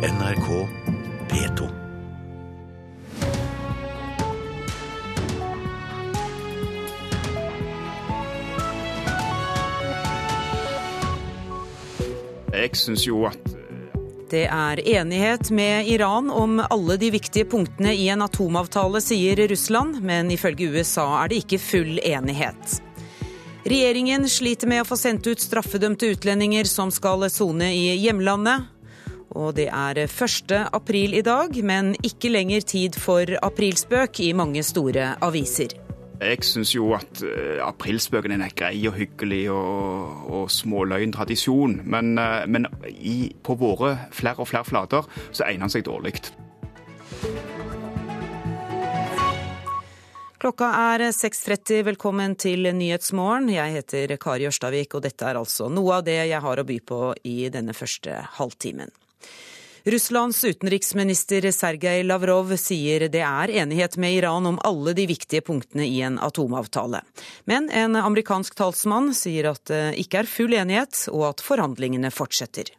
NRK P2. Jeg syns jo at Det er enighet med Iran om alle de viktige punktene i en atomavtale, sier Russland, men ifølge USA er det ikke full enighet. Regjeringen sliter med å få sendt ut straffedømte utlendinger som skal sone i hjemlandet. Og det er 1. april i dag, men ikke lenger tid for aprilspøk i mange store aviser. jeg syns jo at uh, aprilspøken er grei og hyggelig og, og småløgn tradisjon, men, uh, men i, på våre flere og flere flater så egner den seg dårlig. Klokka er 6.30. Velkommen til Nyhetsmorgen. Jeg heter Kari Ørstavik, og dette er altså noe av det jeg har å by på i denne første halvtimen. Russlands utenriksminister Sergej Lavrov sier det er enighet med Iran om alle de viktige punktene i en atomavtale. Men en amerikansk talsmann sier at det ikke er full enighet, og at forhandlingene fortsetter.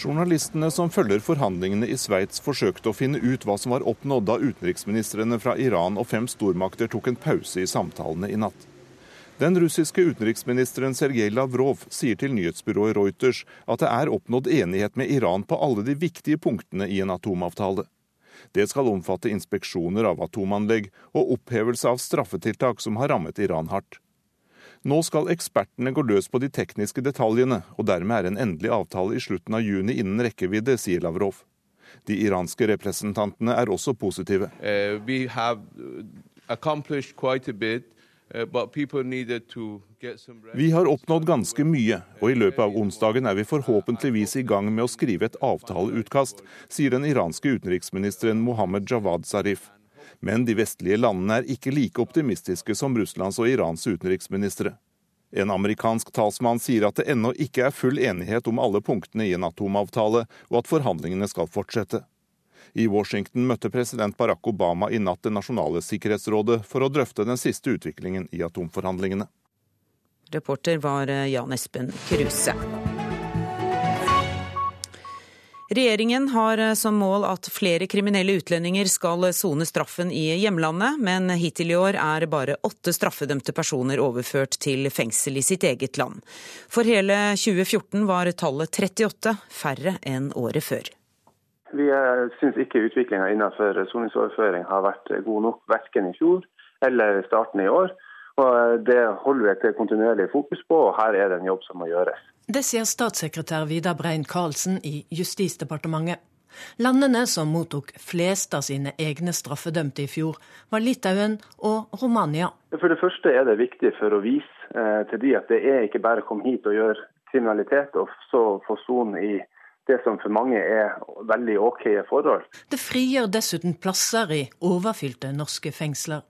Journalistene som følger forhandlingene i Sveits forsøkte å finne ut hva som var oppnådd da utenriksministrene fra Iran og fem stormakter tok en pause i samtalene i natt. Den russiske utenriksministeren Sergej Lavrov sier til nyhetsbyrået Reuters at det er oppnådd enighet med Iran på alle de viktige punktene i en atomavtale. Det skal omfatte inspeksjoner av atomanlegg og opphevelse av straffetiltak som har rammet Iran hardt. Nå skal ekspertene gå løs på de tekniske detaljene, og dermed er en endelig avtale i slutten av juni innen rekkevidde, sier Lavrov. De iranske representantene er også positive. Uh, we have accomplished quite a bit. Rest. Vi har oppnådd ganske mye, og i løpet av onsdagen er vi forhåpentligvis i gang med å skrive et avtaleutkast, sier den iranske utenriksministeren Mohammed Javad Zarif. Men de vestlige landene er ikke like optimistiske som Russlands og Irans utenriksministre. En amerikansk talsmann sier at det ennå ikke er full enighet om alle punktene i en atomavtale, og at forhandlingene skal fortsette. I Washington møtte president Barack Obama i natt Det nasjonale sikkerhetsrådet for å drøfte den siste utviklingen i atomforhandlingene. Reporter var Jan Espen Kruse. Regjeringen har som mål at flere kriminelle utlendinger skal sone straffen i hjemlandet, men hittil i år er bare åtte straffedømte personer overført til fengsel i sitt eget land. For hele 2014 var tallet 38, færre enn året før. Vi syns ikke utviklinga innenfor soningsoverføring har vært god nok, verken i fjor eller starten i år. Og Det holder vi et kontinuerlig fokus på, og her er det en jobb som må gjøres. Det sier statssekretær Vidar Brein-Karlsen i Justisdepartementet. Landene som mottok flest av sine egne straffedømte i fjor, var Litauen og Romania. For det første er det viktig for å vise eh, til de at det er ikke bare å komme hit og gjøre kriminalitet, og så få sone i det som for mange er veldig OK forhold. Det frigjør dessuten plasser i overfylte norske fengsler.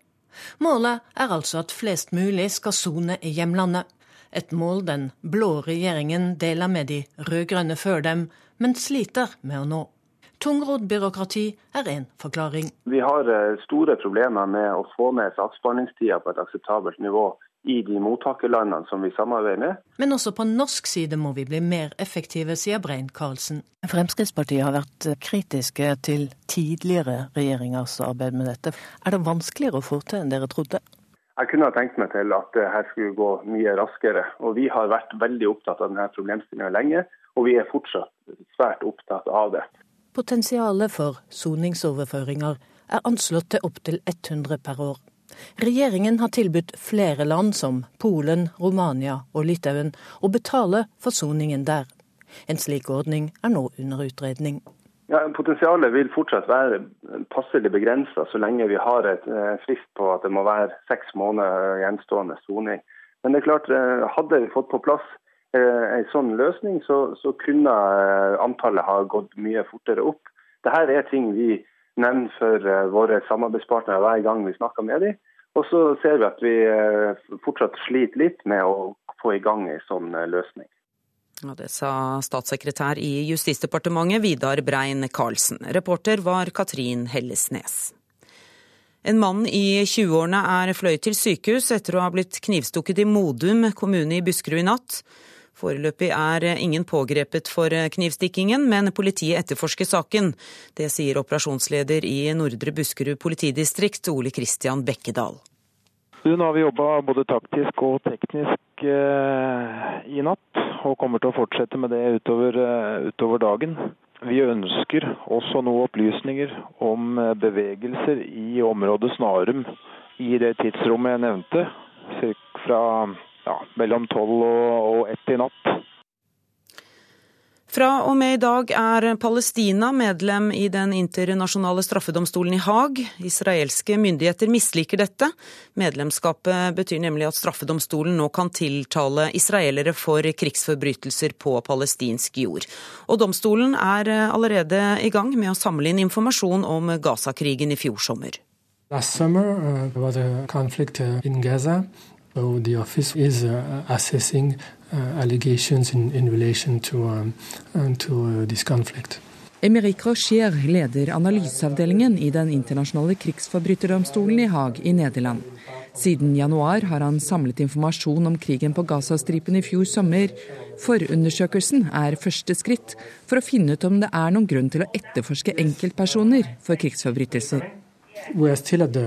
Målet er altså at flest mulig skal sone i hjemlandet. Et mål den blå regjeringen deler med de rød-grønne før dem, men sliter med å nå. Tungrodd byråkrati er én forklaring. Vi har store problemer med å få ned saksbehandlingstida på et akseptabelt nivå i de mottakerlandene som vi samarbeider med. Men også på norsk side må vi bli mer effektive, sier Brein-Karlsen. Fremskrittspartiet har vært kritiske til tidligere regjeringers arbeid med dette. Er det vanskeligere å få til enn dere trodde? Jeg kunne ha tenkt meg til at det her skulle gå mye raskere. Og vi har vært veldig opptatt av denne problemstillinga lenge, og vi er fortsatt svært opptatt av det. Potensialet for soningsoverføringer er anslått til opptil 100 per år. Regjeringen har tilbudt flere land, som Polen, Romania og Litauen, å betale forsoningen der. En slik ordning er nå under utredning. Ja, Potensialet vil fortsatt være passelig begrensa så lenge vi har et frist på at det må være seks måneder gjenstående soning. Men det er klart, hadde vi fått på plass en sånn løsning, så, så kunne antallet ha gått mye fortere opp. Dette er ting vi nevner for våre samarbeidspartnere hver gang vi snakker med dem. Og så ser vi at vi fortsatt sliter litt med å få i gang en sånn løsning. Ja, det sa statssekretær i Justisdepartementet Vidar Brein Karlsen. Reporter var Katrin Hellesnes. En mann i 20-årene er fløyet til sykehus etter å ha blitt knivstukket i Modum kommune i Buskerud i natt. Foreløpig er ingen pågrepet for knivstikkingen, men politiet etterforsker saken. Det sier operasjonsleder i Nordre Buskerud politidistrikt, Ole Kristian Bekkedal. Nå har vi jobba både taktisk og teknisk eh, i natt, og kommer til å fortsette med det utover, eh, utover dagen. Vi ønsker også noen opplysninger om eh, bevegelser i området Snarum i det tidsrommet jeg nevnte, fra ja, mellom tolv og ett i natt. Fra og med i dag er Palestina medlem i Den internasjonale straffedomstolen i Haag. Israelske myndigheter misliker dette. Medlemskapet betyr nemlig at straffedomstolen nå kan tiltale israelere for krigsforbrytelser på palestinsk jord. Og domstolen er allerede i gang med å samle inn informasjon om Gaza-krigen i fjor sommer. Last summer uh, there was a conflict uh, in Gaza. So the office is uh, assessing Uh, allegations in, in relation to, um, uh, to uh, this conflict. Emeric Rochier leder analyseavdelingen i Den internasjonale krigsforbryterdomstolen i Haag i Nederland. Siden januar har han samlet informasjon om krigen på Gazastripen i fjor sommer. Forundersøkelsen er første skritt for å finne ut om det er noen grunn til å etterforske enkeltpersoner for krigsforbrytelser. We are still at the,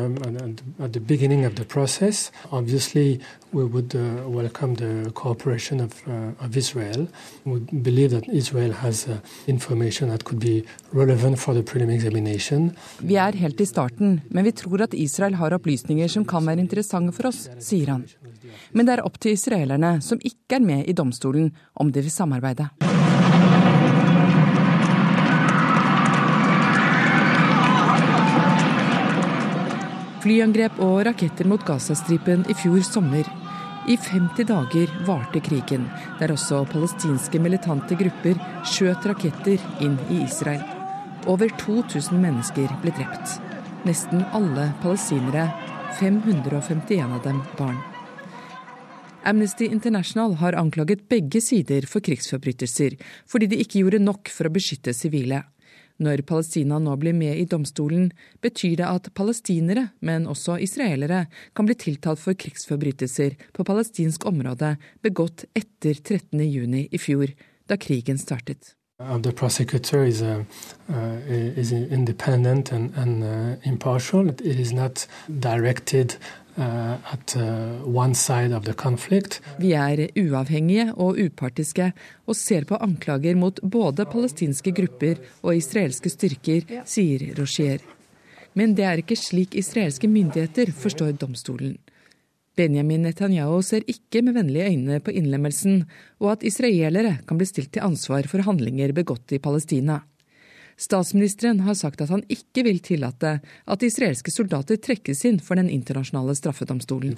at the beginning of the process. Obviously, we would uh, welcome the cooperation of, uh, of, Israel. We believe that Israel has uh, information that could be relevant for the prelim examination. Vi er helt i starten, men vi tror at Israel har opplysninger som kan være interessante for oss, sier han. Men det er opp til israelerne, som ikke er med i domstolen, om de vil samarbeide. Flyangrep og raketter mot Gazastripen i fjor sommer. I 50 dager varte krigen, der også palestinske militante grupper skjøt raketter inn i Israel. Over 2000 mennesker ble drept. Nesten alle palestinere, 551 av dem barn. Amnesty International har anklaget begge sider for krigsforbrytelser, fordi de ikke gjorde nok for å beskytte sivile. Når Palestina nå blir med i domstolen, betyr det at palestinere, men også israelere, kan bli tiltalt for krigsforbrytelser på palestinsk område begått etter 13.6 i fjor, da krigen startet. Uh, the prosecutor is, uh, uh, uh, impartial. It is not directed The conflict. Vi er uavhengige og upartiske og ser på anklager mot både palestinske grupper og israelske styrker, sier Rocher. Men det er ikke slik israelske myndigheter forstår domstolen. Benjamin Netanyahu ser ikke med vennlige øyne på innlemmelsen, og at israelere kan bli stilt til ansvar for handlinger begått i Palestina. Statsministeren har sagt at han ikke vil tillate at israelske soldater trekkes inn for den internasjonale straffedomstolen.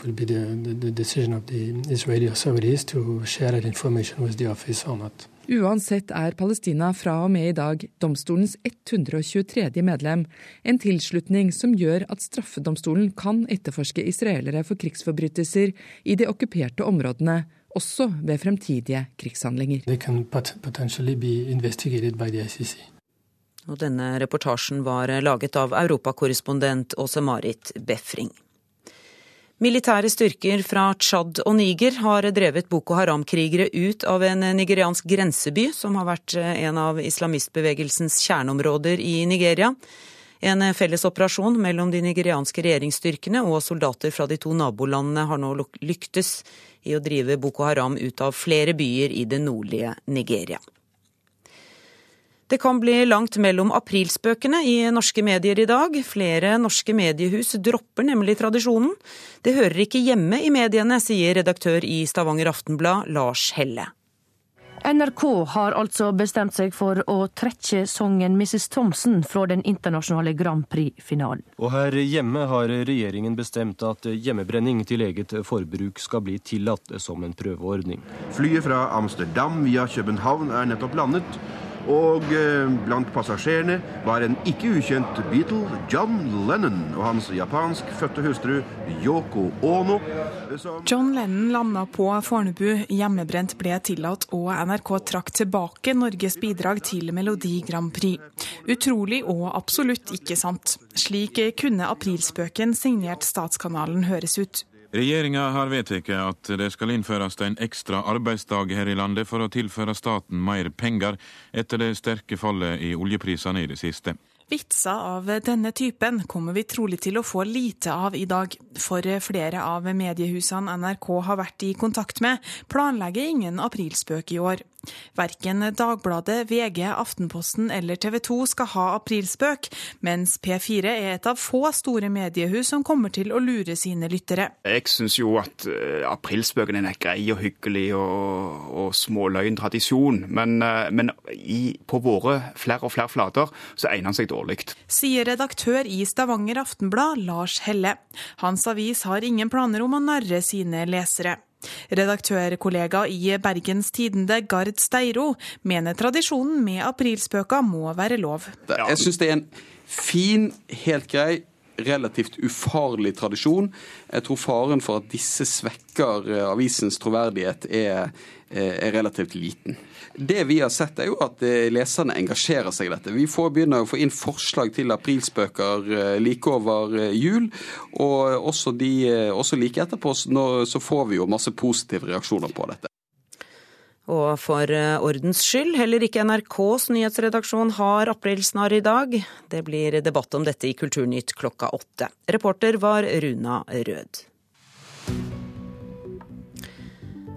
Uansett er Palestina fra og med i dag domstolens 123. medlem, en tilslutning som gjør at straffedomstolen kan etterforske israelere for krigsforbrytelser i de okkuperte områdene, også ved fremtidige krigshandlinger. They can potentially be investigated by the ICC. Og denne reportasjen var laget av europakorrespondent Åse Marit Befring. Militære styrker fra Tsjad og Niger har drevet Boko Haram-krigere ut av en nigeriansk grenseby, som har vært en av islamistbevegelsens kjerneområder i Nigeria. En felles operasjon mellom de nigerianske regjeringsstyrkene og soldater fra de to nabolandene har nå lyktes i å drive Boko Haram ut av flere byer i det nordlige Nigeria. Det kan bli langt mellom aprilspøkene i norske medier i dag. Flere norske mediehus dropper nemlig tradisjonen. Det hører ikke hjemme i mediene, sier redaktør i Stavanger Aftenblad, Lars Helle. NRK har altså bestemt seg for å trekke sangen 'Mrs. Thompson' fra den internasjonale Grand Prix-finalen. Og her hjemme har regjeringen bestemt at hjemmebrenning til eget forbruk skal bli tillatt som en prøveordning. Flyet fra Amsterdam via København er nettopp landet. Og eh, blant passasjerene var en ikke ukjent Beatle, John Lennon, og hans japansk-fødte hustru Yoko Ono. John Lennon landa på Fornebu, hjemmebrent ble tillatt, og NRK trakk tilbake Norges bidrag til Melodi Grand Prix. Utrolig og absolutt ikke sant. Slik kunne aprilspøken signert Statskanalen høres ut. Regjeringa har vedtatt at det skal innføres en ekstra arbeidsdag her i landet for å tilføre staten mer penger etter det sterke fallet i oljeprisene i det siste. Vitser av denne typen kommer vi trolig til å få lite av i dag, for flere av mediehusene NRK har vært i kontakt med, planlegger ingen aprilspøk i år. Verken Dagbladet, VG, Aftenposten eller TV 2 skal ha aprilspøk, mens P4 er et av få store mediehus som kommer til å lure sine lyttere. Jeg syns jo at uh, aprilspøken er grei og hyggelig og, og småløgn tradisjon, men, uh, men i, på våre flere og flere flater så egner han seg dårlig. Sier redaktør i Stavanger Aftenblad, Lars Helle. Hans avis har ingen planer om å narre sine lesere. Redaktørkollega i Bergens Tidende, Gard Steiro, mener tradisjonen med aprilspøka må være lov. Jeg syns det er en fin, helt grei relativt ufarlig tradisjon. Jeg tror faren for at disse svekker eh, avisens troverdighet, er, eh, er, relativt liten. Det vi har sett, er jo at eh, leserne engasjerer seg i dette. Vi får begynne å få inn forslag til aprilspøker like over jul. Og også, de, også like etterpå så får vi jo masse positive reaksjoner på dette. Og for eh, ordens skyld, heller ikke NRKs nyhetsredaksjon har aprilsnarr i dag. Det blir debatt om dette i Kulturnytt klokka åtte. Reporter var Runa Rød.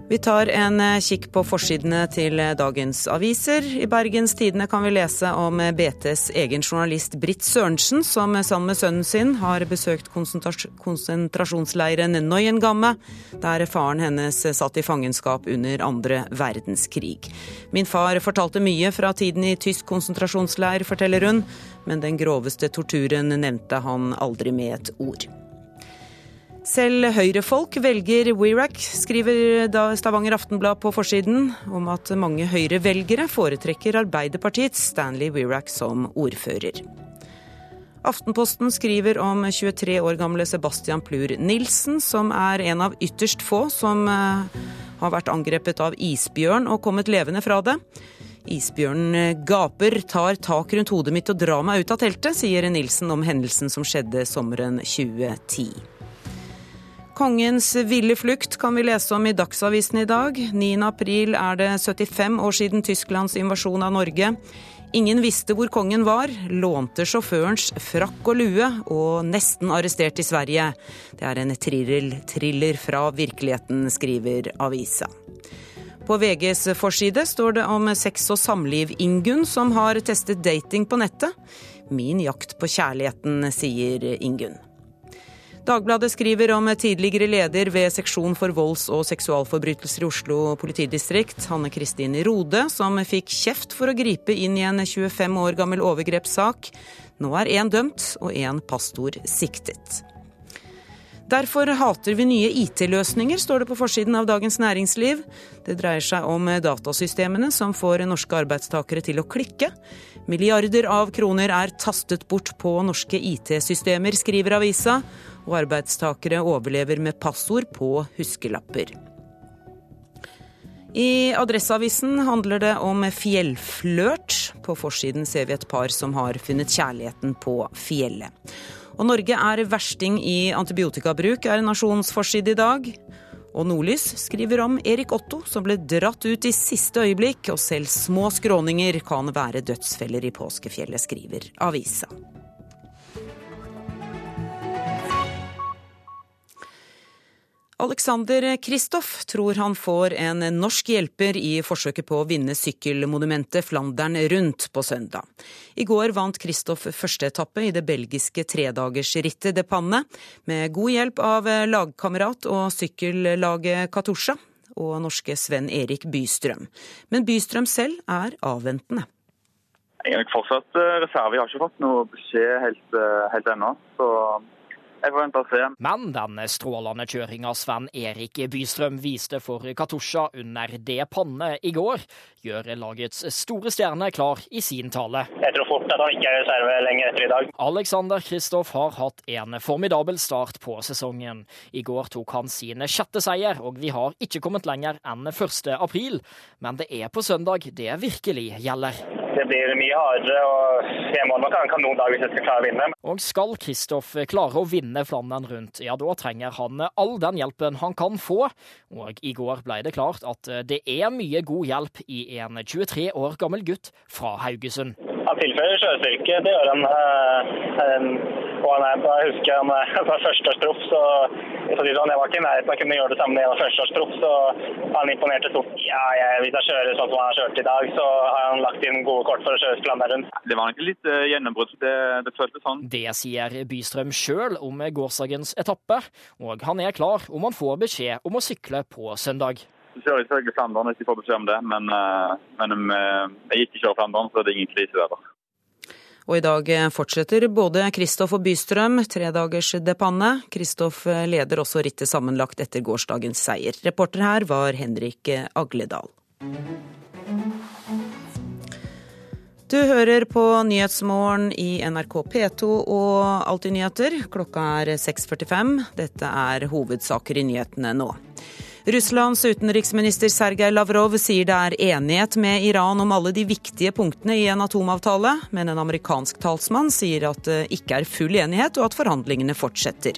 Vi tar en eh, kikk på forsidene til eh, dagens aviser. I Bergens Tidende kan vi lese om eh, BTs egen journalist Britt Sørensen, som sammen med sønnen sin har besøkt konsentrasjonsleiren Neuengamme, der faren hennes satt i fangenskap under andre verdenskrig. Min far fortalte mye fra tiden i tysk konsentrasjonsleir, forteller hun, men den groveste torturen nevnte han aldri med et ord. Selv Høyre-folk velger WeRack, skriver Stavanger Aftenblad på forsiden, om at mange Høyre-velgere foretrekker Arbeiderpartiets Stanley WeRack som ordfører. Aftenposten skriver om 23 år gamle Sebastian Plur Nilsen, som er en av ytterst få som eh, har vært angrepet av isbjørn og kommet levende fra det. Isbjørnen gaper, tar tak rundt hodet mitt og drar meg ut av teltet, sier Nilsen om hendelsen som skjedde sommeren 2010. Kongens ville flukt kan vi lese om i Dagsavisen i dag. 9. april er det 75 år siden Tysklands invasjon av Norge. Ingen visste hvor kongen var, lånte sjåførens frakk og lue og nesten arrestert i Sverige. Det er en thriller fra virkeligheten, skriver avisa. På VGs forside står det om sex og samliv-Ingunn som har testet dating på nettet. Min jakt på kjærligheten, sier Ingunn. Dagbladet skriver om tidligere leder ved seksjon for volds- og seksualforbrytelser i Oslo politidistrikt, Hanne Kristin Rode, som fikk kjeft for å gripe inn i en 25 år gammel overgrepssak. Nå er én dømt og én pastor siktet. Derfor hater vi nye IT-løsninger, står det på forsiden av Dagens Næringsliv. Det dreier seg om datasystemene som får norske arbeidstakere til å klikke. Milliarder av kroner er tastet bort på norske IT-systemer, skriver avisa og arbeidstakere overlever med passord på huskelapper. I Adresseavisen handler det om fjellflørt. På forsiden ser vi et par som har funnet kjærligheten på fjellet. Og Norge er versting i antibiotikabruk, er Nasjonens forside i dag. Og Nordlys skriver om Erik Otto som ble dratt ut i siste øyeblikk, og selv små skråninger kan være dødsfeller i påskefjellet, skriver avisa. Alexander Kristoff tror han får en norsk hjelper i forsøket på å vinne sykkelmonumentet Flandern rundt på søndag. I går vant Kristoff første etappe i det belgiske tredagersrittet De Panne, med god hjelp av lagkamerat og sykkellaget Katusha og norske Sven Erik Bystrøm. Men Bystrøm selv er avventende. Jeg er nok fortsatt eh, reserve. Jeg har ikke fått noe beskjed helt, eh, helt ennå. Så Jeg forventer å se. Men den strålende kjøringa Sven Erik Bystrøm viste for Katusha under det panne i går, gjør lagets store stjerne klar i sin tale. Jeg tror fort at han ikke er reserve lenger etter i dag. Alexander Kristoff har hatt en formidabel start på sesongen. I går tok han sin sjette seier, og vi har ikke kommet lenger enn 1. april. Men det er på søndag det virkelig gjelder. Det blir mye hardere, og jeg må nok ha en kanondag hvis jeg skal klare å vinne. Og skal Kristoff klare å vinne Flandern rundt, ja da trenger han all den hjelpen han kan få. Og i går ble det klart at det er mye god hjelp i en 23 år gammel gutt fra Haugesund. Han tilfører sjøstyrke, det gjør han. Og han er, jeg husker han på førsteårsproff, så, så jeg var ikke i nærheten av å kunne gjøre det samme når jeg var førsteårsproff, så han imponerte stort. Ja, jeg, hvis jeg kjører sånn som han har kjørt i dag, så har han lagt inn gode kort for å kjøre Flandern. Det var egentlig litt uh, gjennombrudd. Det, det føltes sånn. Det sier Bystrøm sjøl om gårsdagens etappe, og han er klar om han får beskjed om å sykle på søndag. Så kjører jeg selvfølgelig Flandern hvis jeg får beskjed om det, men, uh, men jeg ikke kjører Flandern, så det er ingen krise der. Og i dag fortsetter både Kristoff og Bystrøm tredagers depanne. Kristoff leder også rittet sammenlagt etter gårsdagens seier. Reporter her var Henrik Agledal. Du hører på Nyhetsmorgen i NRK P2 og Alltid nyheter. Klokka er 6.45. Dette er hovedsaker i nyhetene nå. Russlands utenriksminister Sergej Lavrov sier det er enighet med Iran om alle de viktige punktene i en atomavtale, men en amerikansk talsmann sier at det ikke er full enighet, og at forhandlingene fortsetter.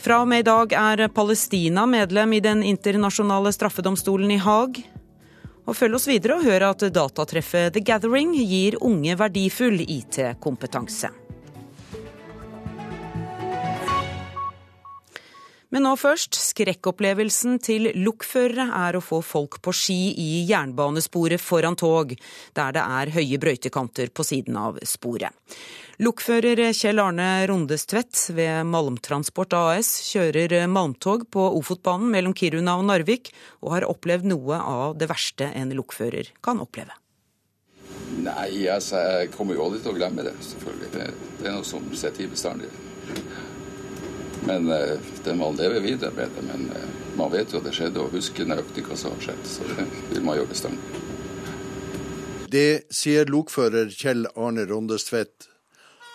Fra og med i dag er Palestina medlem i Den internasjonale straffedomstolen i Haag. Og følg oss videre og hør at datatreffet The Gathering gir unge verdifull IT-kompetanse. Men nå først. Skrekkopplevelsen til lokførere er å få folk på ski i jernbanesporet foran tog, der det er høye brøytekanter på siden av sporet. Lokfører Kjell Arne Rondestvedt ved Malmtransport AS kjører malmtog på Ofotbanen mellom Kiruna og Narvik, og har opplevd noe av det verste en lokfører kan oppleve. Nei, altså, jeg kommer jo aldri til å glemme det, selvfølgelig. Det, det er noe som sitter i bestandig. Men eh, det man lever videre med det. Men eh, man vet jo at det skjedde, og husker nøyaktig hva som har skjedd. Så det vil man gjøre bestandig. Det sier lokfører Kjell Arne Rondestvedt.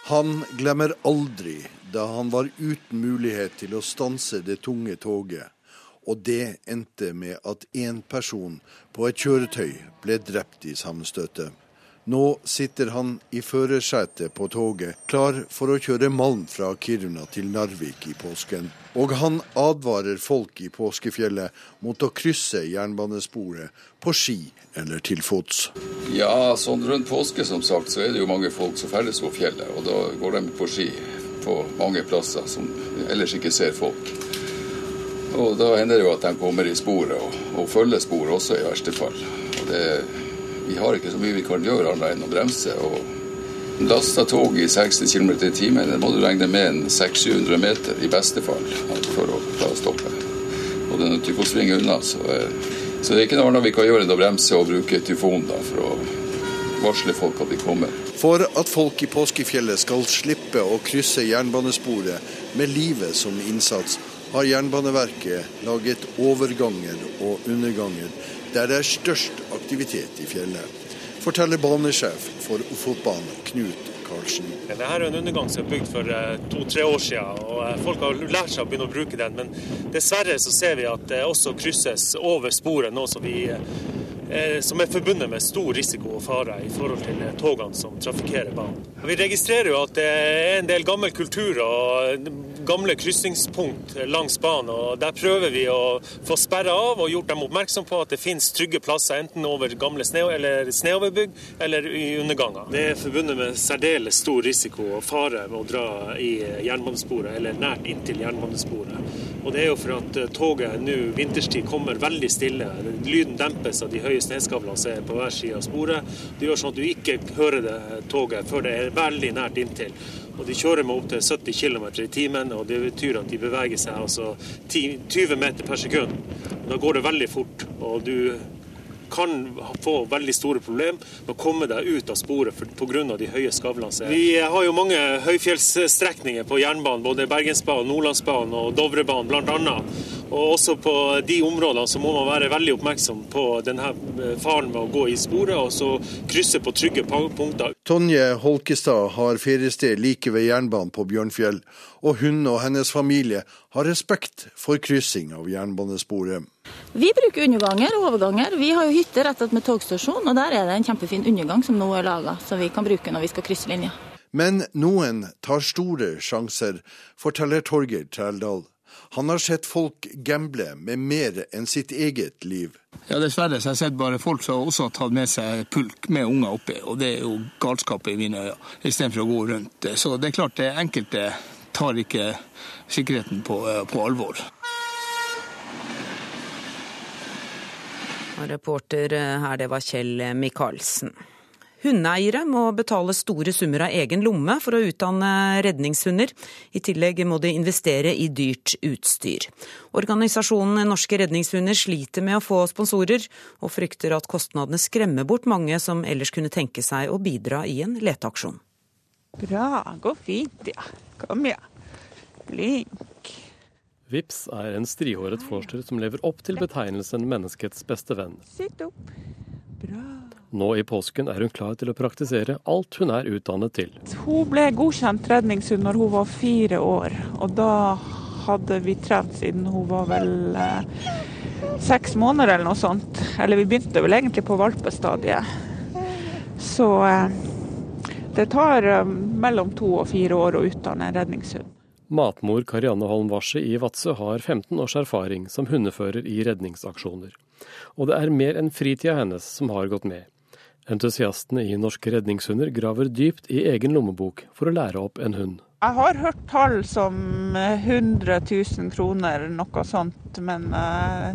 Han glemmer aldri da han var uten mulighet til å stanse det tunge toget. Og det endte med at én person på et kjøretøy ble drept i sammenstøtet. Nå sitter han i førersetet på toget, klar for å kjøre malm fra Kiruna til Narvik i påsken. Og han advarer folk i påskefjellet mot å krysse jernbanesporet på ski eller til fots. Ja, sånn rundt påske som sagt, så er det jo mange folk som ferdes på fjellet. Og da går de på ski på mange plasser som ellers ikke ser folk. Og da hender det jo at de kommer i sporet, og, og følger sporet også i verste fall. Og det vi har ikke så mye vi kan gjøre annet enn å bremse. og Lasta tog i 60 km i timen må du regne med en 600-700 meter i beste fall for å klare å stoppe. Og nødt til å svinge unna. Så, så, det er ikke noe annet vi kan gjøre enn å bremse og bruke tyfon da, for å varsle folk at de kommer. For at folk i påskefjellet skal slippe å krysse jernbanesporet med livet som innsats, har Jernbaneverket laget overganger og underganger der det er størst aktivitet i fjellet, forteller banesjef for Ofotbanen, Knut Karlsen. Dette er en undergang som er bygd for eh, to-tre år siden, og eh, folk har lært seg å begynne å bruke den. Men dessverre så ser vi at det også krysses over sporet nå som, vi, eh, som er forbundet med stor risiko og fare i forhold til togene som trafikkerer banen. Vi registrerer jo at det er en del gammel kultur og gamle kryssingspunkt langs banen. og Der prøver vi å få sperra av og gjort dem oppmerksom på at det finnes trygge plasser enten over gamle sne eller sneoverbygg eller i underganger. Det er forbundet med særdeles stor risiko og fare med å dra i jernbanesporet eller nært inntil jernbanesporet. Og Det er jo for at toget nå vinterstid kommer veldig stille. Lyden dempes av de høye snøskavlene som er på hver side av sporet. Det gjør sånn at du ikke hører det toget før det er veldig nært inntil. Og De kjører med opptil 70 km i timen, og det betyr at de beveger seg altså 10, 20 meter per sekund. Da går det veldig fort, og du kan få veldig store problemer med å komme deg ut av sporet pga. de høye skavlene. Vi har jo mange høyfjellsstrekninger på jernbanen, både Bergensbanen, Nordlandsbanen og Dovrebanen bl.a. Og også på de områdene så må man være veldig oppmerksom på denne eh, faren med å gå i sporet, og så krysse på trygge punkter. Tonje Holkestad har feriested like ved jernbanen på Bjørnfjell, og hun og hennes familie har respekt for kryssing av jernbanesporet. Vi bruker underganger og overganger. Vi har jo hytte rett med togstasjon, og der er det en kjempefin undergang som nå er laga, som vi kan bruke når vi skal krysse linja. Men noen tar store sjanser, forteller Torgeir Trældal. Han har sett folk gamble med mer enn sitt eget liv. Ja, Dessverre så har jeg sett bare folk som også har tatt med seg pulk med unger oppi, og det er jo galskap i mine øyne, istedenfor å gå rundt. Så det er klart det enkelte tar ikke sikkerheten på, eh, på alvor. Reporter eh, her, det var Kjell Micaelsen. Hundeeiere må betale store summer av egen lomme for å utdanne redningshunder. I tillegg må de investere i dyrt utstyr. Organisasjonen Norske redningshunder sliter med å få sponsorer, og frykter at kostnadene skremmer bort mange som ellers kunne tenke seg å bidra i en leteaksjon. Bra, går fint, ja. Kom ja. Blink. Vips er en strihåret forster som lever opp til betegnelsen menneskets beste venn. Sitt opp. Bra. Nå i påsken er hun klar til å praktisere alt hun er utdannet til. Hun ble godkjent redningshund når hun var fire år, og da hadde vi trent siden hun var vel eh, seks måneder eller noe sånt. Eller vi begynte vel egentlig på valpestadiet. Så eh, det tar eh, mellom to og fire år å utdanne en redningshund. Matmor Karianne Holm Warse i Vadsø har 15 års erfaring som hundefører i redningsaksjoner. Og det er mer enn fritida hennes som har gått med. Entusiastene i Norske redningshunder graver dypt i egen lommebok for å lære opp en hund. Jeg har hørt tall som 100 000 kroner, noe sånt. Men uh,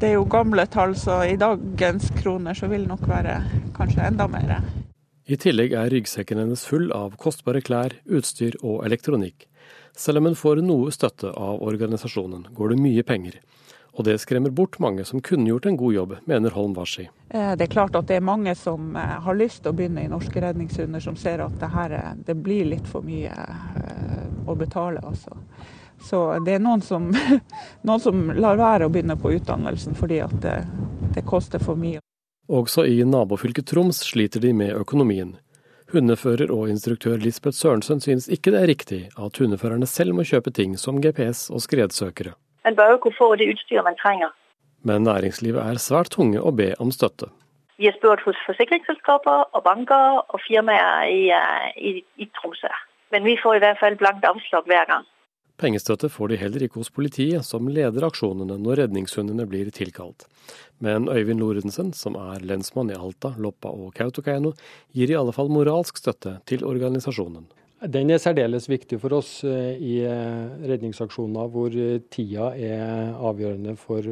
det er jo gamle tall, så i dagens kroner så vil det nok være kanskje enda mer. I tillegg er ryggsekken hennes full av kostbare klær, utstyr og elektronikk. Selv om hun får noe støtte av organisasjonen, går det mye penger. Og det skremmer bort mange som kunne gjort en god jobb, mener Holm Warsi. Eh, det er klart at det er mange som eh, har lyst til å begynne i Norske redningshunder, som ser at det, her, det blir litt for mye eh, å betale. Altså. Så det er noen som, noen som, lar være å begynne på utdannelsen fordi at det, det koster for mye. Også i nabofylket Troms sliter de med økonomien. Hundefører og instruktør Lisbeth Sørensen synes ikke det er riktig at hundeførerne selv må kjøpe ting som GPS og skredsøkere. Man bør jo kunne få det utstyret man trenger. Men næringslivet er svært tunge å be om støtte. Vi har spurt hos forsikringsselskaper og banker og firmaer i, eh, i, i Tromsø. Men vi får i hvert fall blankt avslag hver gang. Pengestøtte får de heller ikke hos politiet, som leder aksjonene når redningshundene blir tilkalt. Men Øyvind Lorentzen, som er lensmann i Alta, Loppa og Kautokeino, gir i alle fall moralsk støtte til organisasjonen. Den er særdeles viktig for oss eh, i eh, redningsaksjoner hvor eh, tida er avgjørende for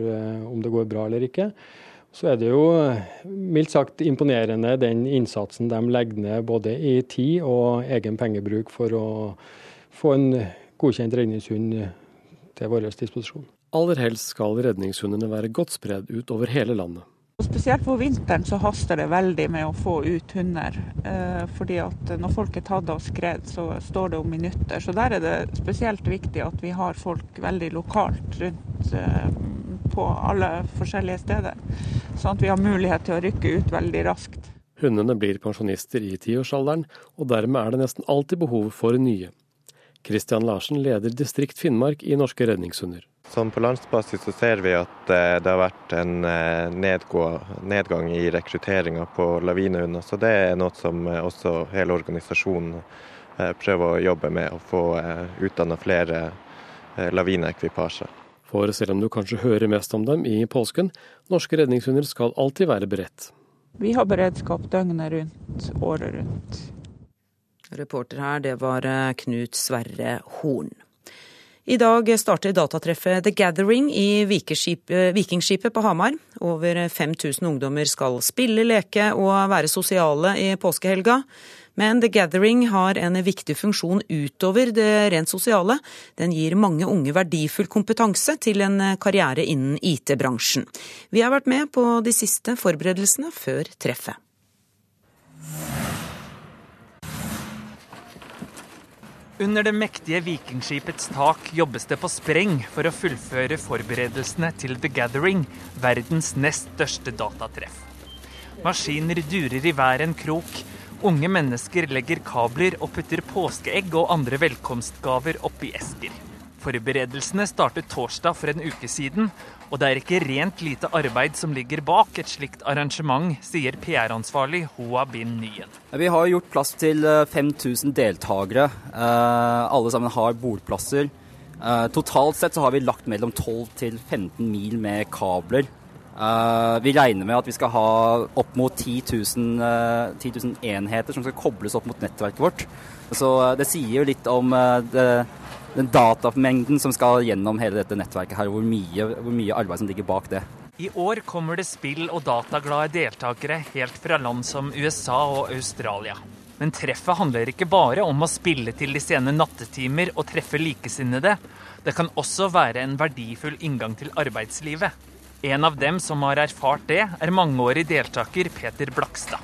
om det går bra eller ikke. Så er det jo mildt sagt imponerende den innsatsen de legger ned både i tid og egen pengebruk for å få en godkjent redningshund til vår disposisjon. Aller helst skal redningshundene være godt spredd ut over hele landet. Spesielt på vinteren så haster det veldig med å få ut hunder. Eh, fordi at når folk er tatt av skred, så står det om minutter. Så der er det spesielt viktig at vi har folk veldig lokalt rundt eh, på alle forskjellige steder. Sånn at vi har mulighet til å rykke ut veldig raskt. Hundene blir pensjonister i tiårsalderen, og dermed er det nesten alltid behov for nye. Kristian Larsen leder Distrikt Finnmark i Norske redningshunder. Sånn På landsbasis så ser vi at eh, det har vært en eh, nedgang i rekrutteringa på lavinehunder. Så det er noe som eh, også hele organisasjonen prøver å jobbe med. Å få utdanna flere lavineekvipasjer. For selv om du kanskje hører mest om dem i påsken, norske redningshunder skal alltid være beredt. Vi har beredskap døgnet rundt, året rundt. Reporter her, det var Knut Sverre Horn. I dag starter datatreffet The Gathering i Vikingskipet på Hamar. Over 5000 ungdommer skal spille, leke og være sosiale i påskehelga. Men The Gathering har en viktig funksjon utover det rent sosiale. Den gir mange unge verdifull kompetanse til en karriere innen IT-bransjen. Vi har vært med på de siste forberedelsene før treffet. Under det mektige vikingskipets tak jobbes det på spreng for å fullføre forberedelsene til The Gathering, verdens nest største datatreff. Maskiner durer i hver en krok, Unge mennesker legger kabler og putter påskeegg og andre velkomstgaver oppi esker. Forberedelsene startet torsdag for en uke siden, og det er ikke rent lite arbeid som ligger bak et slikt arrangement, sier PR-ansvarlig Hoa Bin Nyen. Vi har gjort plass til 5000 eh, deltakere. Eh, alle sammen har bordplasser. Eh, totalt sett så har vi lagt mellom 12 til 15 mil med kabler vi regner med at vi skal ha opp mot 10 000, uh, 10 000, enheter som skal kobles opp mot nettverket vårt. Så det sier jo litt om det, den datamengden som skal gjennom hele dette nettverket her, og hvor mye, hvor mye arbeid som ligger bak det. I år kommer det spill- og dataglade deltakere helt fra land som USA og Australia. Men treffet handler ikke bare om å spille til de sene nattetimer og treffe likesinnede. Det kan også være en verdifull inngang til arbeidslivet. En av dem som har erfart det, er mangeårig deltaker Peter Blakstad.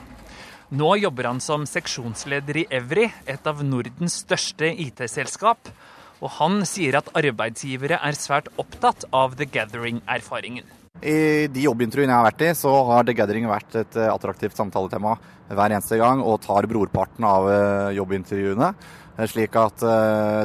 Nå jobber han som seksjonsleder i Evry, et av Nordens største IT-selskap. Og han sier at arbeidsgivere er svært opptatt av The Gathering-erfaringen. I de jobbintervjuene jeg har vært i, så har The Gathering vært et eh, attraktivt samtaletema hver eneste gang, og tar brorparten av eh, jobbintervjuene. Eh, slik at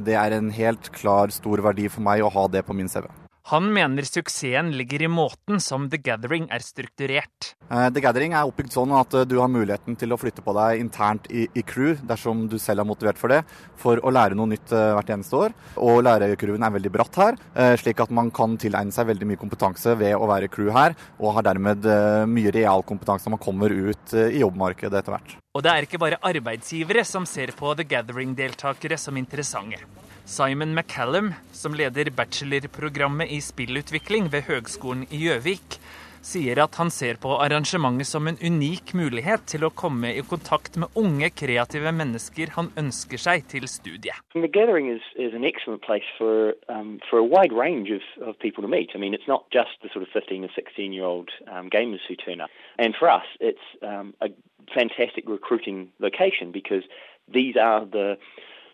det er en helt klar stor verdi for meg å ha det på min CV. Han mener suksessen ligger i måten som The Gathering er strukturert. Eh, The Gathering er oppbygd sånn at eh, du har muligheten til å flytte på deg internt i, i crew, dersom du selv er motivert for det, for å lære noe nytt eh, hvert eneste år. Og lærecrewen er veldig bratt her, slik at man kan tilegne seg veldig mye kompetanse ved å være crew her, og har dermed mye realkompetanse når man kommer ut i jobbmarkedet etter hvert. Og det er ikke bare arbeidsgivere som ser på The Gathering-deltakere som interessante. Simon McCallum, som leder bachelorprogrammet i spillutvikling ved Høgskolen i Gjøvik, sier at han ser på arrangementet som en unik mulighet til å komme i kontakt med unge, kreative mennesker han ønsker seg til studiet. The gathering is, an excellent place um, for a wide range of, people to meet. It's not just the sort of 15 or 16 year old gamers who turn up. And for us, it's um, a fantastic recruiting location because these are the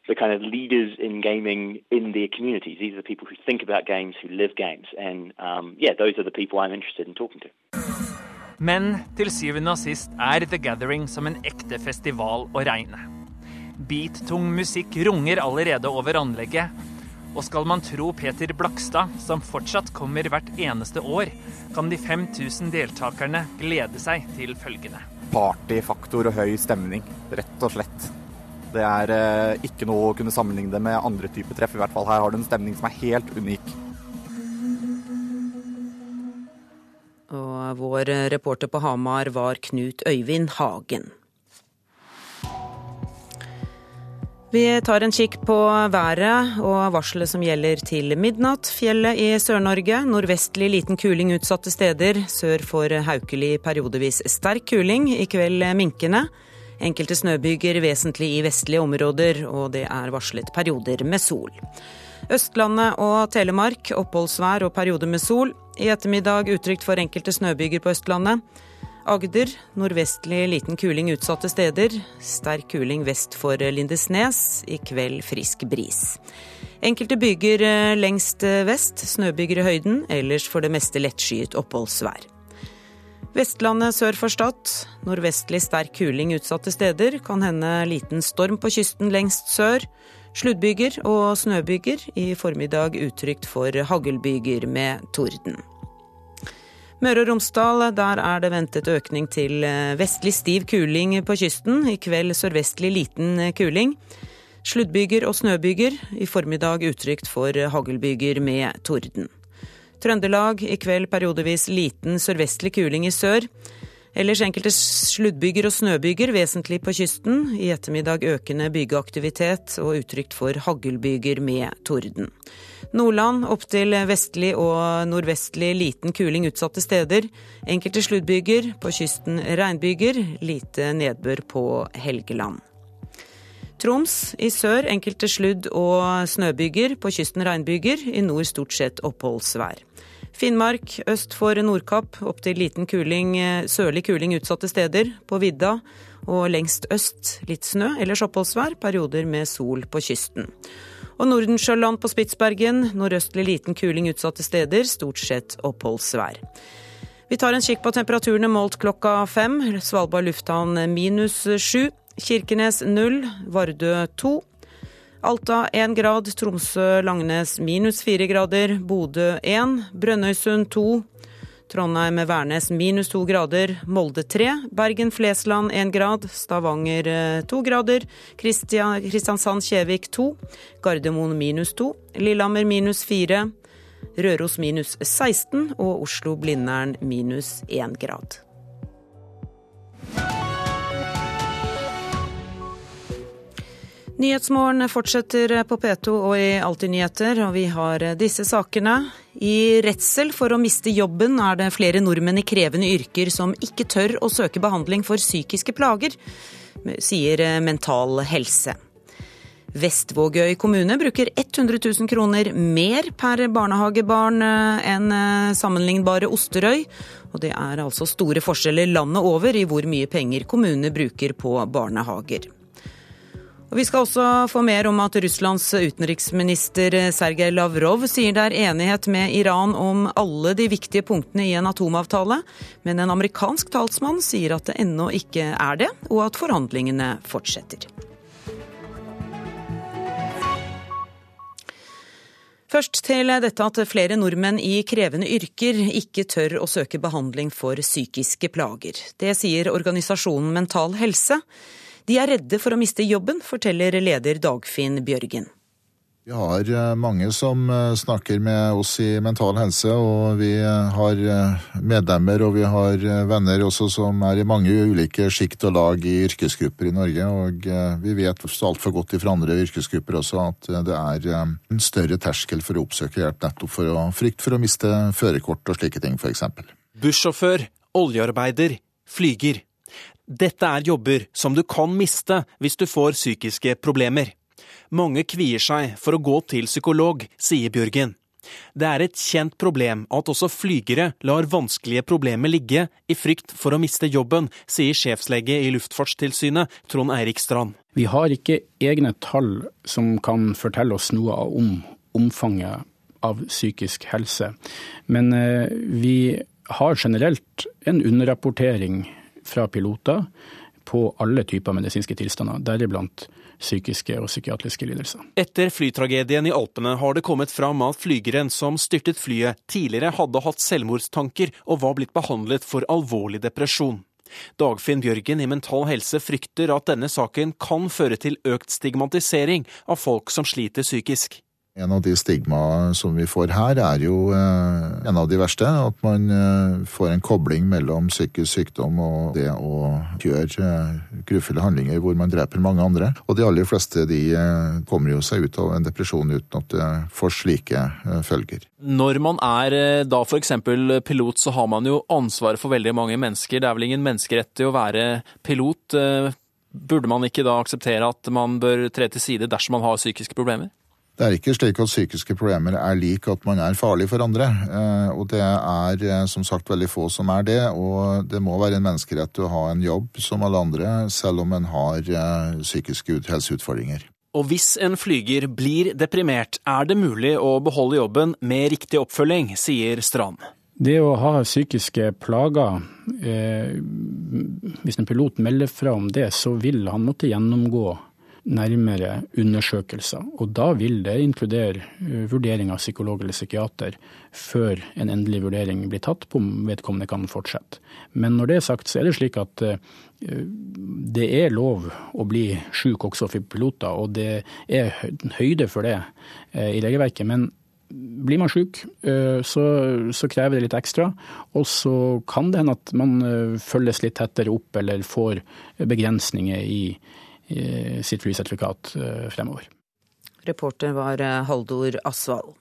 the kind of leaders in gaming in their communities. These are the people who think about games, who live games. And um, yeah, those are the people I'm interested in talking to. Men til syvende og sist er The Gathering som en ekte festival å regne. Beat-tung musikk runger allerede over anlegget. Og skal man tro Peter Blakstad, som fortsatt kommer hvert eneste år, kan de 5000 deltakerne glede seg til følgende. Partyfaktor og høy stemning, rett og slett. Det er eh, ikke noe å kunne sammenligne det med andre typer treff. I hvert fall her har du en stemning som er helt unik. Og vår reporter på Hamar var Knut Øyvind Hagen. Vi tar en kikk på været og varselet som gjelder til midnatt. Fjellet i Sør-Norge. Nordvestlig liten kuling utsatte steder. Sør for Haukeli periodevis sterk kuling. I kveld minkende. Enkelte snøbyger vesentlig i vestlige områder, og det er varslet perioder med sol. Østlandet og Telemark oppholdsvær og perioder med sol. I ettermiddag utrygt for enkelte snøbyger på Østlandet. Agder nordvestlig liten kuling utsatte steder. Sterk kuling vest for Lindesnes. I kveld frisk bris. Enkelte byger eh, lengst eh, vest, snøbyger i høyden. Ellers for det meste lettskyet oppholdsvær. Vestlandet sør for Stad. Nordvestlig sterk kuling utsatte steder. Kan hende liten storm på kysten lengst sør. Sluddbyger og snøbyger. I formiddag utrygt for haglbyger med torden. Møre og Romsdal, der er det ventet økning til eh, vestlig stiv kuling på kysten. I kveld sørvestlig liten kuling. Sluddbyger og snøbyger. I formiddag utrygt for haglbyger med torden. Trøndelag i kveld periodevis liten sørvestlig kuling i sør. Ellers enkelte sluddbyger og snøbyger, vesentlig på kysten. I ettermiddag økende byggeaktivitet og utrygt for haglbyger med torden. Nordland opptil vestlig og nordvestlig liten kuling utsatte steder. Enkelte sluddbyger, på kysten regnbyger. Lite nedbør på Helgeland. Troms i sør enkelte sludd- og snøbyger, på kysten regnbyger, i nord stort sett oppholdsvær. Finnmark øst for Nordkapp opptil liten kuling, sørlig kuling utsatte steder. På vidda og lengst øst litt snø, ellers oppholdsvær, perioder med sol på kysten. Og Nordensjøland på Spitsbergen, nordøstlig liten kuling utsatte steder, stort sett oppholdsvær. Vi tar en kikk på temperaturene målt klokka fem. Svalbard lufthavn minus sju. Kirkenes 0, Vardø 2. Alta 1 grad. Tromsø-Langnes minus 4 grader. Bodø 1, Brønnøysund 2, Trondheim-Værnes minus 2 grader, Molde 3, Bergen-Flesland 1 grad, Stavanger 2 grader, Kristiansand-Kjevik 2, Gardermoen minus 2, Lillehammer minus 4, Røros minus 16 og Oslo-Blindern minus 1 grad. Nyhetsmorgen fortsetter på P2 og i Alltid nyheter, og vi har disse sakene. I redsel for å miste jobben er det flere nordmenn i krevende yrker som ikke tør å søke behandling for psykiske plager, sier Mental Helse. Vestvågøy kommune bruker 100 000 kroner mer per barnehagebarn enn sammenlignbare Osterøy. Og det er altså store forskjeller landet over i hvor mye penger kommunene bruker på barnehager. Og Vi skal også få mer om at Russlands utenriksminister Sergej Lavrov sier det er enighet med Iran om alle de viktige punktene i en atomavtale, men en amerikansk talsmann sier at det ennå ikke er det, og at forhandlingene fortsetter. Først til dette at flere nordmenn i krevende yrker ikke tør å søke behandling for psykiske plager. Det sier organisasjonen Mental Helse. De er redde for å miste jobben, forteller leder Dagfinn Bjørgen. Vi har eh, mange som eh, snakker med oss i Mental Helse, og vi eh, har medlemmer og vi har venner også som er i mange ulike sjikt og lag i yrkesgrupper i Norge. Og vi vet altfor godt fra andre yrkesgrupper også at det er en større terskel for å oppsøke hjelp nettopp for å frykt for å miste førerkort og slike ting, f.eks. Bussjåfør, oljearbeider, flyger. Dette er jobber som du kan miste hvis du får psykiske problemer. Mange kvier seg for å gå til psykolog, sier Bjørgen. Det er et kjent problem at også flygere lar vanskelige problemer ligge i frykt for å miste jobben, sier sjefslege i Luftfartstilsynet, Trond Eirik Strand. Vi har ikke egne tall som kan fortelle oss noe om omfanget av psykisk helse, men eh, vi har generelt en underrapportering fra piloter på alle typer medisinske tilstander, deriblant psykiske og psykiatriske lidelser. Etter flytragedien i Alpene har det kommet fram at flygeren som styrtet flyet, tidligere hadde hatt selvmordstanker og var blitt behandlet for alvorlig depresjon. Dagfinn Bjørgen i Mental Helse frykter at denne saken kan føre til økt stigmatisering av folk som sliter psykisk. En av de stigmaene som vi får her, er jo eh, en av de verste. At man eh, får en kobling mellom psykisk sykdom og det å gjøre eh, grufulle handlinger hvor man dreper mange andre. Og de aller fleste de kommer jo seg ut av en depresjon uten at det får slike følger. Når man er da f.eks. pilot, så har man jo ansvaret for veldig mange mennesker. Det er vel ingen menneskerett til å være pilot. Burde man ikke da akseptere at man bør tre til side dersom man har psykiske problemer? Det er ikke slik at psykiske problemer er lik at man er farlig for andre. Eh, og det er eh, som sagt veldig få som er det. Og det må være en menneskerett å ha en jobb som alle andre, selv om en har eh, psykiske helseutfordringer. Og hvis en flyger blir deprimert, er det mulig å beholde jobben med riktig oppfølging, sier Strand. Det å ha psykiske plager, eh, hvis en pilot melder fra om det, så vil han måtte gjennomgå nærmere undersøkelser. Og da vil det inkludere eh, vurdering av psykolog eller psykiater før en endelig vurdering blir tatt på om vedkommende kan fortsette. Men når det er sagt, så er det slik at eh, det er lov å bli syk også for piloter, og det er høyde for det eh, i regelverket. Men blir man syk, så, så, krever det litt ekstra. Og så kan det hende at man følges litt tettere opp eller får begrensninger i, sitt flysertifikat eh, fremover. Reporter var eh, Haldor Asvald.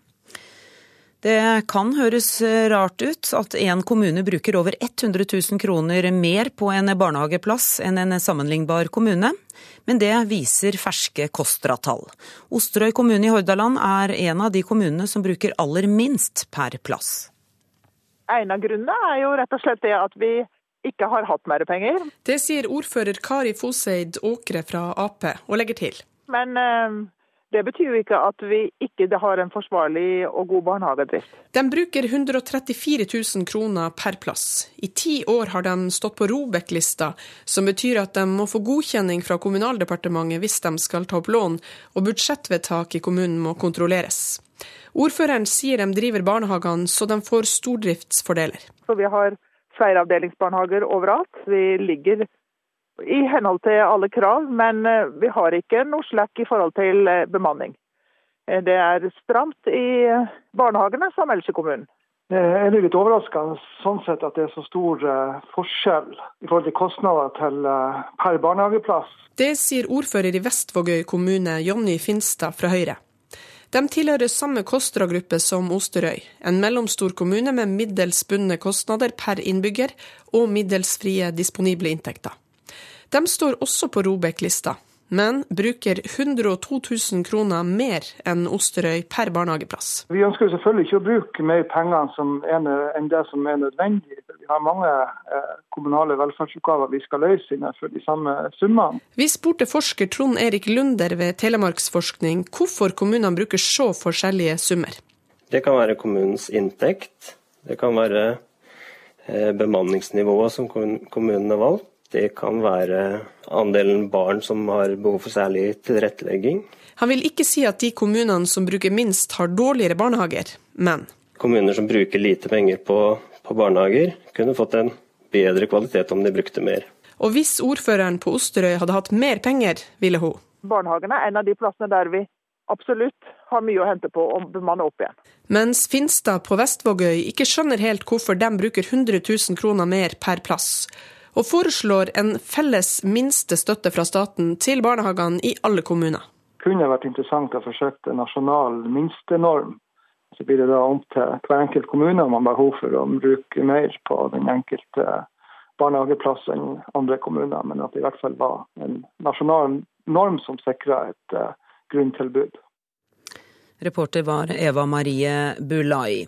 Det kan høres rart ut at en kommune bruker over 100 000 kroner mer på en barnehageplass enn en sammenlignbar kommune, men det viser ferske KOSTRA-tall. Osterøy kommune i Hordaland er en av de kommunene som bruker aller minst per plass. En av grunnene er jo rett og slett det at vi ikke har hatt mer penger. Det sier ordfører Kari Foseid Åkre fra Ap, og legger til. Men eh, det betyr jo ikke at vi ikke har en forsvarlig og god barnehagedrift. De bruker 134 000 kroner per plass. I ti år har de stått på Robek-lista, som betyr at de må få godkjenning fra Kommunaldepartementet hvis de skal ta opp lån, og budsjettvedtak i kommunen må kontrolleres. Ordføreren sier de driver barnehagene så de får stordriftsfordeler. Så vi har flereavdelingsbarnehager overalt. Vi ligger i henhold til alle krav, men eh, vi har ikke noe slekk i forhold til eh, bemanning. Eh, det er stramt i barnehagene som ellers i kommunen. Det er litt overraskende sånn sett at det er så stor forskjell i forhold til kostnader til, per barnehageplass. Det sier ordfører i Vestvågøy kommune, Jonny Finstad fra Høyre. De tilhører samme KOSTRA-gruppe som Osterøy, en mellomstor kommune med middels bundne kostnader per innbygger og middels frie disponible inntekter. De står også på Robek-lista, men bruker 102 000 kroner mer enn Osterøy per barnehageplass. Vi ønsker selvfølgelig ikke å bruke mer penger enn det som er nødvendig. Vi har mange eh, kommunale velferdsoppgaver vi skal løse innenfor de samme summene. Vi spurte forsker Trond Erik Lunder ved Telemarksforskning hvorfor kommunene bruker så forskjellige summer. Det kan være kommunens inntekt, det kan være eh, bemanningsnivået som kommunen har valgt. Det kan være andelen barn som har behov for særlig tilrettelegging. Han vil ikke si at de kommunene som bruker minst har dårligere barnehager, men Kommuner som bruker lite penger på, på barnehager, kunne fått en bedre kvalitet om de brukte mer. Og hvis ordføreren på Osterøy hadde hatt mer penger, ville hun. Barnehagene er en av de plassene der vi absolutt har mye å hente på å bemanne opp igjen. Mens Finstad på Vestvågøy ikke skjønner helt hvorfor de bruker 100 000 kroner mer per plass og foreslår en felles minstestøtte fra staten til barnehagene i alle kommuner. Det kunne vært interessant å forsøke en nasjonal minstenorm. Så blir det da om til hver enkelt kommune om man har behov for å bruke mer på den enkelte barnehageplass enn andre kommuner, men at det i hvert fall var en nasjonal norm som sikra et uh, grunntilbud. Reporter var Eva Marie Bulai.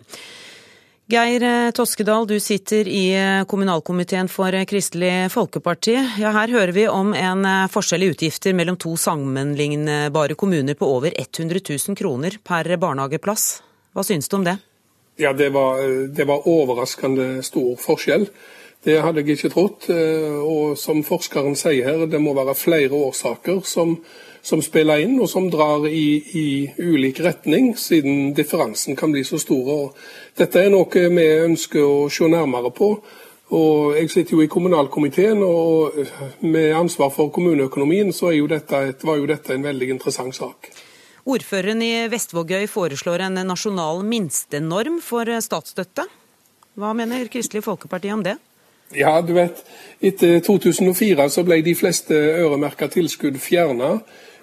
Geir eh, Toskedal, du sitter i eh, kommunalkomiteen for eh, Kristelig Folkeparti. Ja, her hører vi om en forskjell i utgifter mellom to sammenlignbare kommuner på over 100 000 kroner per barnehageplass. Hva synes du om det? Ja, det var, det var overraskende stor forskjell. Det hadde jeg ikke trodd. Og som forskeren sier her, det må være flere årsaker som som spiller inn, og som drar i, i, ulik retning, siden differansen kan bli så stor. Og dette er noe vi ønsker å se nærmere på. Og Jeg sitter jo i kommunalkomiteen, og med ansvar for kommuneøkonomien så jo et, var jo dette en veldig interessant sak. Ordføreren i Vestvågøy foreslår en nasjonal minstenorm for statsstøtte. Hva mener Kristelig Folkeparti om det? Ja, du vet, Etter 2004 så ble de fleste øremerka tilskudd fjerna.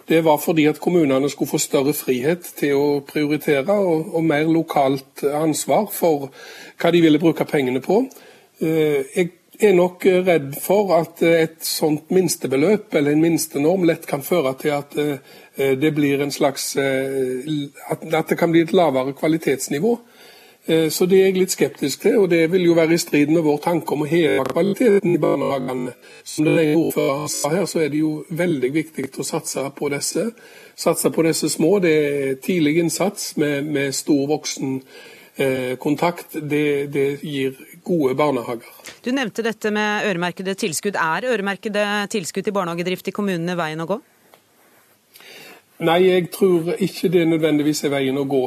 Det var fordi at kommunene skulle få større frihet til å prioritere og, og mer lokalt ansvar for hva de ville bruke pengene på. Eh, jeg er nok redd for at et sånt minstebeløp eller en minstenorm lett kan føre til at eh, det blir en slags eh, At det kan bli et lavere kvalitetsnivå. Eh, så det er jeg litt skeptisk til, og det vil jo være i strid med vår tanke om å heve kvaliteten i barnehagene. Som det ene ordføreren sa her, så er det jo veldig viktig å satse på disse. Satse på disse små. Det er tidlig innsats med, med stor voksenkontakt. kontakt. det, det gir gode barnehager. Du nevnte dette med øremerkede tilskudd. Er øremerkede tilskudd til barnehagedrift i kommunene veien å gå? Nei, jeg tror ikke det nødvendigvis er veien å gå.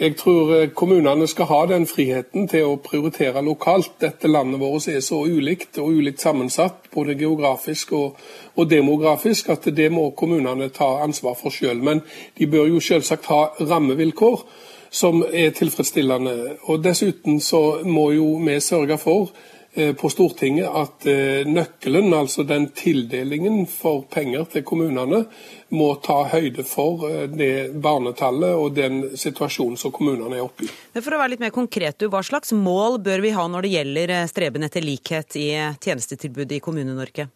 Jeg tror eh, kommunene skal ha den friheten til å prioritere lokalt. Dette landet vårt er så ulikt og ulikt sammensatt, både geografisk og, og demografisk, at det må kommunene ta ansvar for sjøl. Men de bør jo selvsagt ha rammevilkår som er tilfredsstillende. Og Dessuten så må jo vi sørge for på Stortinget at eh, nøkkelen, altså den tildelingen for penger til kommunene, må ta høyde for det barnetallet og den situasjonen som kommunene er oppe i. For å være litt mer konkret, Hva slags mål bør vi ha når det gjelder streben etter likhet i tjenestetilbudet i Kommune-Norge?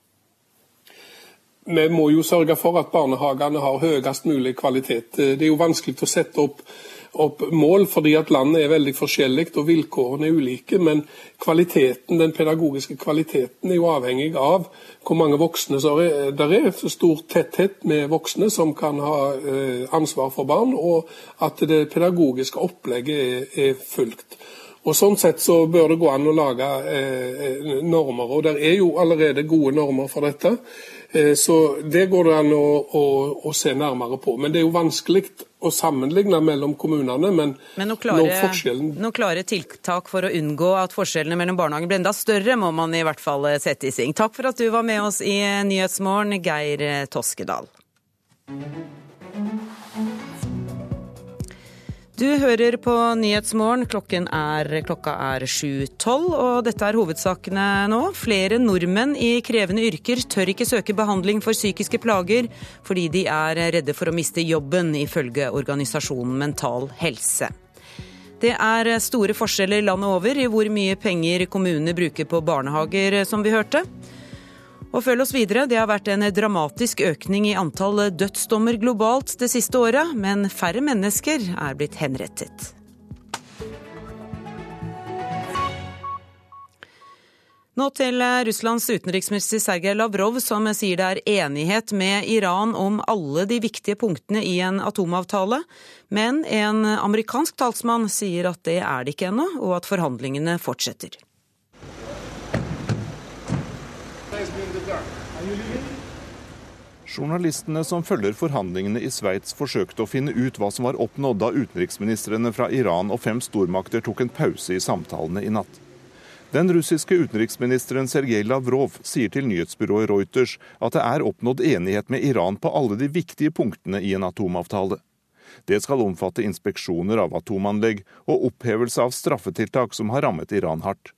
Vi må jo sørge for at barnehagene har høyest mulig kvalitet. Det er jo vanskelig å sette opp opp mål, fordi at landet er veldig forskjellig og vilkårene er ulike. Men kvaliteten, den pedagogiske kvaliteten er jo avhengig av hvor mange voksne der er. Stor tetthet med voksne som kan ha eh, ansvar for barn, og at det pedagogiske opplegget er, fulgt. Og Sånn sett så bør det gå an å lage eh, eh normer. og Det er jo allerede gode normer for dette. Så Det går det an å, å, å, se nærmere på. Men det er jo vanskelig å sammenligne mellom kommunene. Men, men noen klare, forskjellen... noen klare tiltak for å unngå at forskjellene mellom barnehagene blir enda større, må man i hvert fall eh, sette i sving. Takk for at du var med oss i Nyhetsmorgen, Geir Toskedal. Du hører på Nyhetsmorgen. Klokken er, klokka er 7.12, og dette er hovedsakene nå. Flere nordmenn i krevende yrker tør ikke søke behandling for psykiske plager fordi de er redde for å miste jobben, ifølge organisasjonen Mental Helse. Det er store forskjeller landet over i hvor mye penger kommunene bruker på barnehager, som vi hørte. Og følg oss videre. Det har vært en dramatisk økning i antall dødsdommer globalt det siste året, men færre mennesker er blitt henrettet. Nå til Russlands utenriksminister Sergej Lavrov, som sier det er enighet med Iran om alle de viktige punktene i en atomavtale. Men en amerikansk talsmann sier at det er det ikke ennå, og at forhandlingene fortsetter. Journalistene som følger forhandlingene i Sveits forsøkte å finne ut hva som var oppnådd da utenriksministrene fra Iran og fem stormakter tok en pause i samtalene i natt. Den russiske utenriksministeren Sergej Lavrov sier til nyhetsbyrået Reuters at det er oppnådd enighet med Iran på alle de viktige punktene i en atomavtale. Det skal omfatte inspeksjoner av atomanlegg og opphevelse av straffetiltak som har rammet Iran hardt.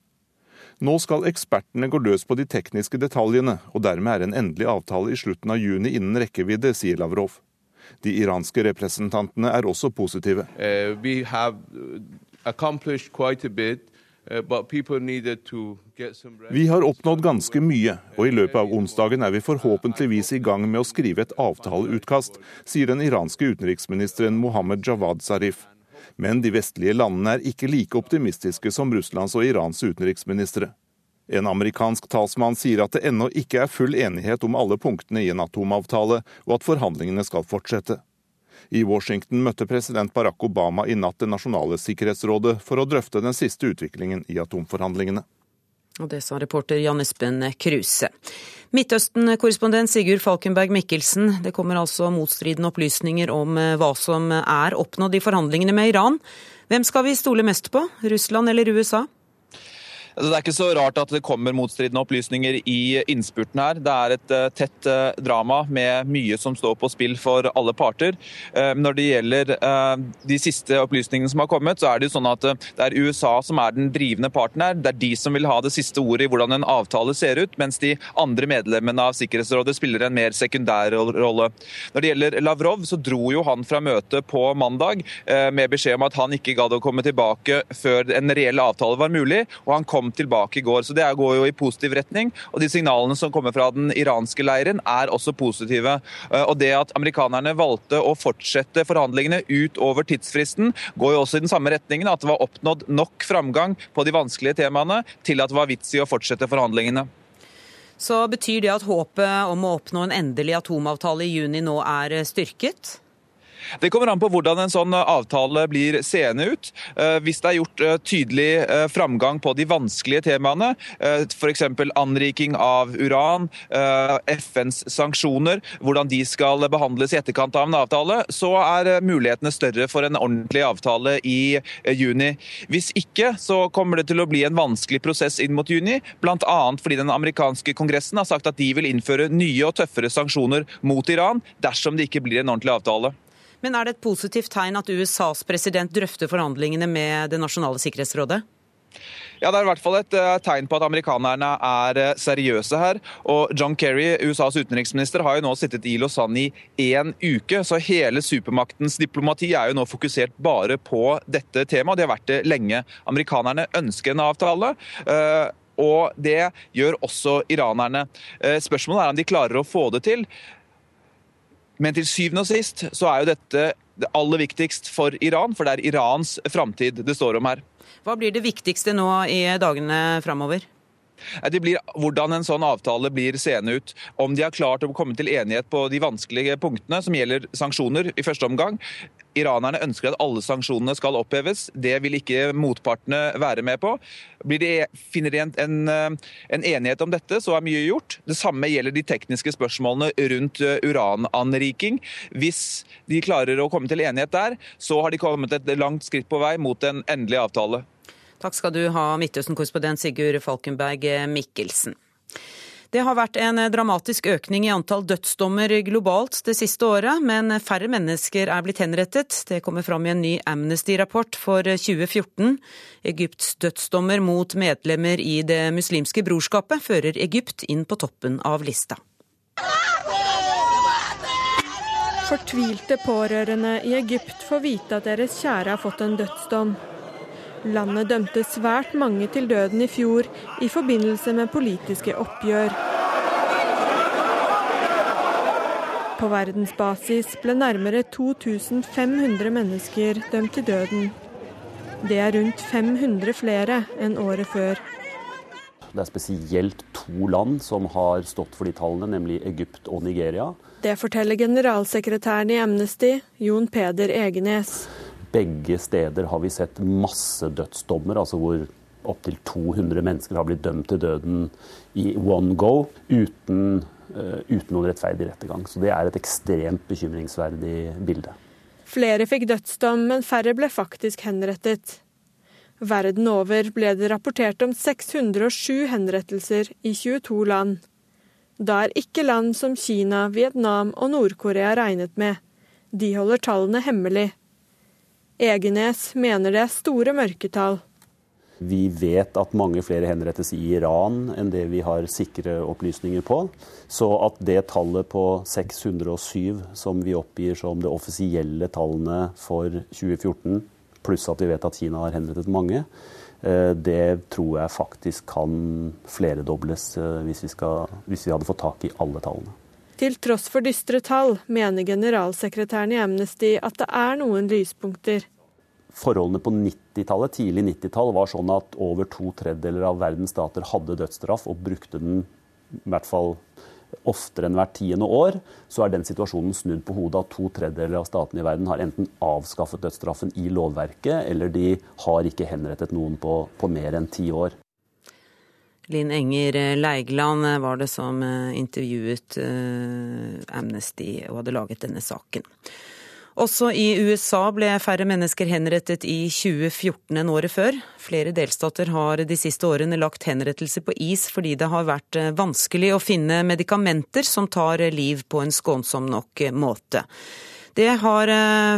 Nå skal ekspertene gå løs på de tekniske detaljene, og dermed er en endelig avtale i slutten av juni innen rekkevidde, sier Lavrov. De iranske representantene er også positive. Uh, vi har oppnådd ganske mye, og i løpet av onsdagen er vi forhåpentligvis i gang med å skrive et avtaleutkast, sier den iranske utenriksministeren Mohammed Javad Zarif. Men de vestlige landene er ikke like optimistiske som Russlands og Irans utenriksministre. En amerikansk talsmann sier at det ennå ikke er full enighet om alle punktene i en atomavtale, og at forhandlingene skal fortsette. I Washington møtte president Barack Obama i natt Det nasjonale sikkerhetsrådet for å drøfte den siste utviklingen i atomforhandlingene. Og det sa reporter Jan Espen Kruse. Midtøsten-korrespondent Sigurd Falkenberg Mikkelsen, det kommer altså motstridende opplysninger om eh, hva som er oppnådd i forhandlingene med Iran. Hvem skal vi stole mest på, Russland eller USA? Altså, det er ikke så rart at det kommer motstridende opplysninger i innspurten her. Det er et uh, tett uh, drama med mye som står på spill for alle parter. Uh, når det gjelder de siste opplysningene som har kommet, så er det jo sånn at det er USA som er den drivende parten her. Det er de som vil ha det siste ordet i hvordan en avtale ser ut, mens de andre medlemmene av Sikkerhetsrådet spiller en mer sekundær rolle. Når det gjelder Lavrov, så dro jo han fra møtet på mandag med beskjed om at han ikke gadd å komme tilbake før en reell avtale var mulig. og han kom kom tilbake i går. Så Det går jo i positiv retning. og De signalene som kommer fra den iranske leiren er også positive. Eh, og Det at amerikanerne valgte å fortsette forhandlingene utover tidsfristen, går jo også i den samme retningen. At det var oppnådd nok framgang på de vanskelige temaene til at det var vits i å fortsette forhandlingene. Så Betyr det at håpet om å oppnå en endelig atomavtale i juni nå er styrket? Det kommer an på hvordan en sånn eh, avtale blir seende ut. Eh, hvis det er gjort eh, tydelig framgang på de vanskelige temaene, f.eks. anriking av uran, FNs sanksjoner, hvordan de skal behandles i etterkant av en avtale, så er mulighetene større for en ordentlig avtale i juni. Hvis ikke, så kommer det til å bli en vanskelig prosess inn mot juni, bl.a. fordi den amerikanske kongressen har sagt at de vil innføre nye og tøffere sanksjoner mot Iran dersom det ikke blir en ordentlig avtale. Men er det et positivt tegn at USAs president drøfter forhandlingene med Det nasjonale sikkerhetsrådet? Ja, Det er i hvert fall et uh, tegn på at amerikanerne er uh, seriøse her. Og John Kerry, USAs utenriksminister, har jo nå sittet i Lausanne i én uke. Så hele supermaktens diplomati er jo nå fokusert bare på dette temaet. De har vært det lenge. Amerikanerne ønsker en avtale. Uh, og det gjør også iranerne. Spørsmålet er om de klarer å få det til. Men til syvende og sist så er jo dette det aller viktigst for Iran, for det er Irans framtid det står om her. Hva blir det viktigste nå i dagene framover? Det blir hvordan en sånn avtale blir seende ut. Om de har klart å komme til enighet på de vanskelige punktene som gjelder sanksjoner i første omgang. Iranerne ønsker at alle sanksjonene skal oppheves. Det vil ikke motpartene være med på. Blir de, finner de en, en, en, enighet om dette, så er mye gjort. Det samme gjelder de tekniske spørsmålene rundt eh, urananriking. Hvis de klarer å komme til enighet der, så har de kommet et langt skritt på vei mot en endelig avtale. Takk skal du ha, Midtøsten-korrespondent Sigurd Falkenberg Mikkelsen. Det har vært en dramatisk økning i antall dødsdommer globalt det siste året, men færre mennesker er blitt henrettet. Det kommer fram i en ny Amnesty-rapport for 2014. Egypts dødsdommer mot medlemmer i Det muslimske brorskapet fører Egypt inn på toppen av lista. Fortvilte pårørende i Egypt får vite at deres kjære har fått en dødsdom. Landet dømte svært mange til døden i fjor i forbindelse med politiske oppgjør. På verdensbasis ble nærmere 2500 mennesker dømt til døden. Det er rundt 500 flere enn året før. Det er spesielt to land som har stått for de tallene, nemlig Egypt og Nigeria. Det forteller generalsekretæren i Amnesty, Jon Peder Egenes. Begge steder har vi sett masse dødsdommer, altså hvor opptil 200 mennesker har blitt dømt til døden i one go uten, uh, uten noen rettferdig rettergang. Så det er et ekstremt bekymringsverdig bilde. Flere fikk dødsdom, men færre ble faktisk henrettet. Verden over ble det rapportert om 607 henrettelser i 22 land. Da er ikke land som Kina, Vietnam og Nord-Korea regnet med. De holder tallene hemmelig. Egenes mener det er store mørketall. Vi vet at mange flere henrettes i Iran enn det vi har sikre opplysninger på. Så at det tallet på 607 som vi oppgir som det offisielle tallene for 2014, pluss at vi vet at Kina har henrettet mange, eh, det tror jeg faktisk kan fleredobles eh, hvis vi, hvis vi hadde fått tak i alle tallene. Til tross for dystre tall, mener generalsekretæren i Amnesty at det er noen lyspunkter. Forholdene på 90-tallet, tidlig 90-tall var sånn at over to tredjedeler av verdens stater hadde dødsstraff og brukte den i hvert fall oftere enn hvert tiende år. Så er den situasjonen snudd på hodet at to tredjedeler av statene i verden har enten avskaffet dødsstraffen i lovverket, eller de har ikke henrettet noen på, på mer enn ti år. Linn Enger Leigland var det som eh, intervjuet eh, Amnesty og hadde laget denne saken. Også i USA ble færre mennesker henrettet i 2014 enn året før. Flere delstater har de siste årene lagt henrettelse på is fordi det har vært eh, vanskelig å finne medikamenter som tar liv på en skånsom nok måte. Det har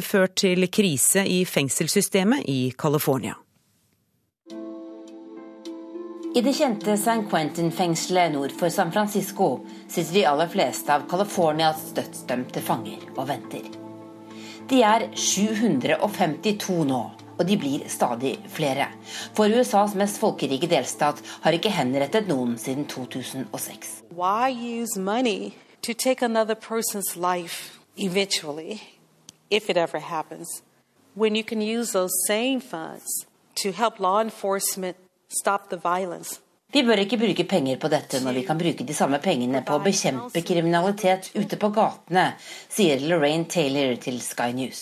ført til krise i fengselssystemet i California. I det kjente San Quentin-fengselet nord for San Francisco sitter de aller fleste av Californias dødsdømte fanger og venter. De er 752 nå, og de blir stadig flere. For USAs mest folkerike delstat har ikke henrettet noen siden 2006. Why use money to take another person's life eventually, if it ever happens, when you can use those same funds to help law enforcement vi bør ikke bruke penger på dette når vi kan bruke de samme pengene på å bekjempe kriminalitet ute på gatene, sier Lorraine Taylor til Sky News.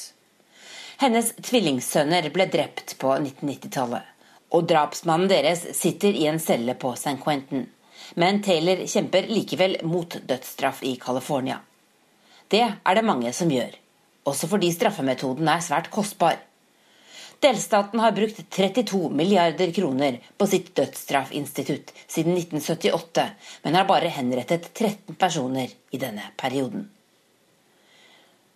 Hennes tvillingsønner ble drept på 1990-tallet, og drapsmannen deres sitter i en celle på San Quentin. Men Taylor kjemper likevel mot dødsstraff i California. Det er det mange som gjør, også fordi straffemetoden er svært kostbar. Delstaten har brukt 32 milliarder kroner på sitt dødsstraffinstitutt siden 1978, men har bare henrettet 13 personer i denne perioden.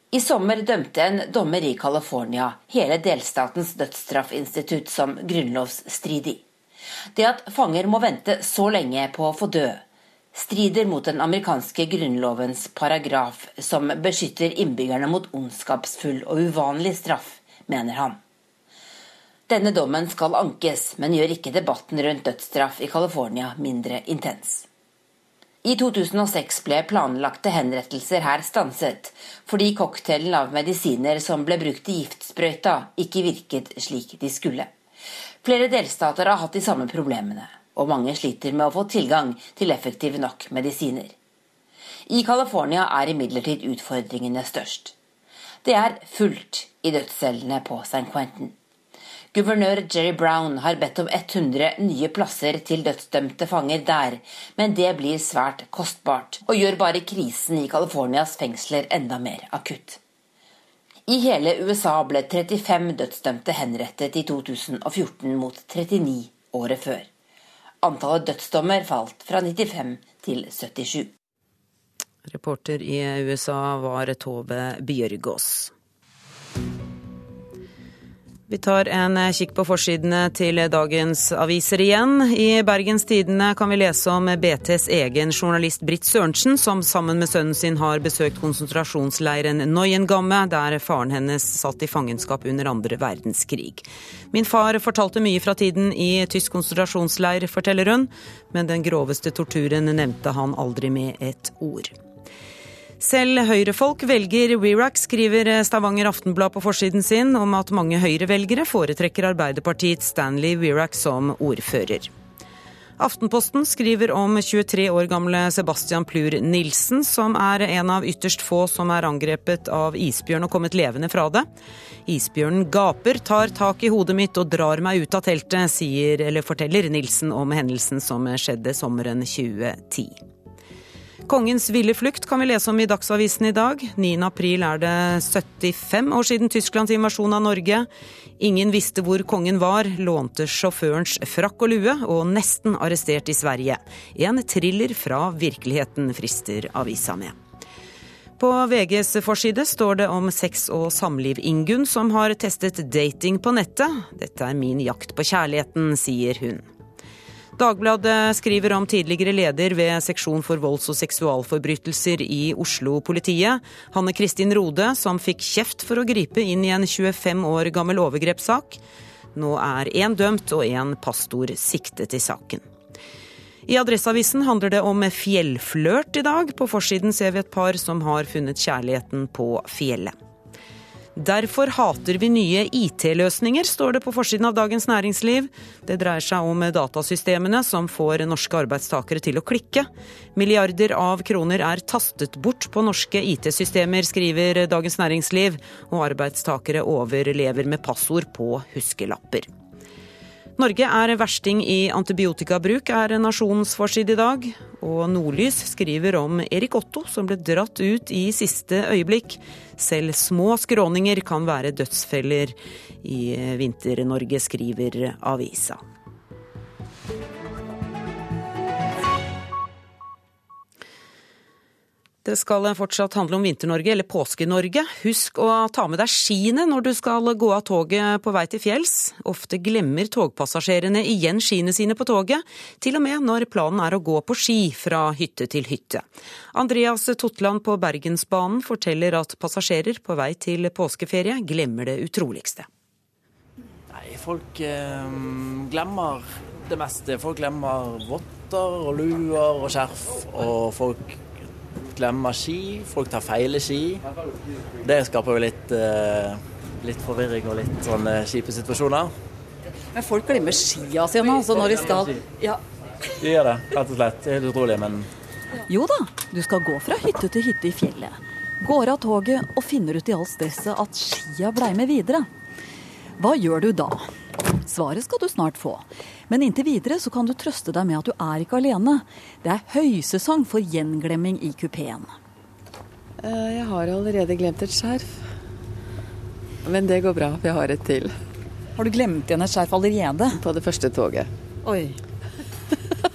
I sommer dømte en dommer i California hele delstatens dødsstraffinstitutt som grunnlovsstridig. Det at fanger må vente så lenge på å få dø, strider mot den amerikanske grunnlovens paragraf som beskytter innbyggerne mot ondskapsfull og uvanlig straff, mener han. Denne dommen skal ankes, men gjør ikke debatten rundt dødsstraff i California mindre intens. I 2006 ble planlagte henrettelser her stanset, fordi cocktailen av medisiner som ble brukt i giftsprøyta, ikke virket slik de skulle. Flere delstater har hatt de samme problemene og mange sliter med å få tilgang til effektive nok medisiner. I California er imidlertid utfordringene størst. Det er fullt i dødscellene på St. Quentin. Guvernør Jerry Brown har bedt om 100 nye plasser til dødsdømte fanger der, men det blir svært kostbart, og gjør bare krisen i Californias fengsler enda mer akutt. I hele USA ble 35 dødsdømte henrettet i 2014 mot 39 året før. Antallet dødsdommer falt fra 95 til 77. Reporter i USA var Tove Bjørgaas. Vi tar en kikk på forsidene til dagens aviser igjen. I Bergens Tidende kan vi lese om BTs egen journalist Britt Sørensen, som sammen med sønnen sin har besøkt konsentrasjonsleiren Neuengamme, der faren hennes satt i fangenskap under andre verdenskrig. Min far fortalte mye fra tiden i tysk konsentrasjonsleir, forteller hun, men den groveste torturen nevnte han aldri med et ord. Selv Høyre-folk velger WeRack, skriver Stavanger Aftenblad på forsiden sin om at mange Høyre-velgere foretrekker Arbeiderpartiets Stanley WeRack som ordfører. Aftenposten skriver om 23 år gamle Sebastian Plur Nilsen, som er en av ytterst få som er angrepet av isbjørn og kommet levende fra det. Isbjørnen gaper, tar tak i hodet mitt og drar meg ut av teltet, sier eller forteller Nilsen om hendelsen som skjedde sommeren 2010. Kongens ville flukt kan vi lese om i Dagsavisen i dag. 9. april er det 75 år siden Tysklands invasjon av Norge. Ingen visste hvor kongen var, lånte sjåførens frakk og lue, og nesten arrestert i Sverige. En thriller fra virkeligheten, frister avisa med. På VGs forside står det om sex- og samliv-Ingunn som har testet dating på nettet. Dette er min jakt på kjærligheten, sier hun. Dagbladet skriver om tidligere leder ved seksjon for volds- og seksualforbrytelser i Oslo-politiet, Hanne Kristin Rode, som fikk kjeft for å gripe inn i en 25 år gammel overgrepssak. Nå er én dømt og én pastor siktet i saken. I Adresseavisen handler det om fjellflørt i dag. På forsiden ser vi et par som har funnet kjærligheten på fjellet. Derfor hater vi nye IT-løsninger, står det på forsiden av Dagens Næringsliv. Det dreier seg om datasystemene som får norske arbeidstakere til å klikke. Milliarder av kroner er tastet bort på norske IT-systemer, skriver Dagens Næringsliv, og arbeidstakere overlever med passord på huskelapper. Norge er versting i antibiotikabruk, er nasjonens forside i dag. Og Nordlys skriver om Erik Otto som ble dratt ut i siste øyeblikk. Selv små skråninger kan være dødsfeller i Vinter-Norge, skriver avisa. Det skal fortsatt handle om Vinter-Norge, eller Påske-Norge. Husk å ta med deg skiene når du skal gå av toget på vei til fjells. Ofte glemmer togpassasjerene igjen skiene sine på toget, til og med når planen er å gå på ski fra hytte til hytte. Andreas Totland på Bergensbanen forteller at passasjerer på vei til påskeferie glemmer det utroligste. Nei, folk eh, glemmer det meste. Folk glemmer votter og luer og skjerf, og folk glemmer ski, folk tar feile ski. Det skaper jo litt, uh, litt forvirring og litt sånne kjipe situasjoner. Men folk glemmer skia sine altså når de skal ja. De gjør det, rett og slett. Det er helt utrolig, men Jo da, du skal gå fra hytte til hytte i fjellet. Går av toget og finner ut i all stresset at skia blei med videre. Hva gjør du da? Svaret skal du snart få. Men inntil videre så kan du trøste deg med at du er ikke alene. Det er høysesong for gjenglemming i kupeen. Eh, jeg har allerede glemt et skjerf. Men det går bra, for jeg har et til. Har du glemt igjen et skjerf allerede? På det første toget. Oi.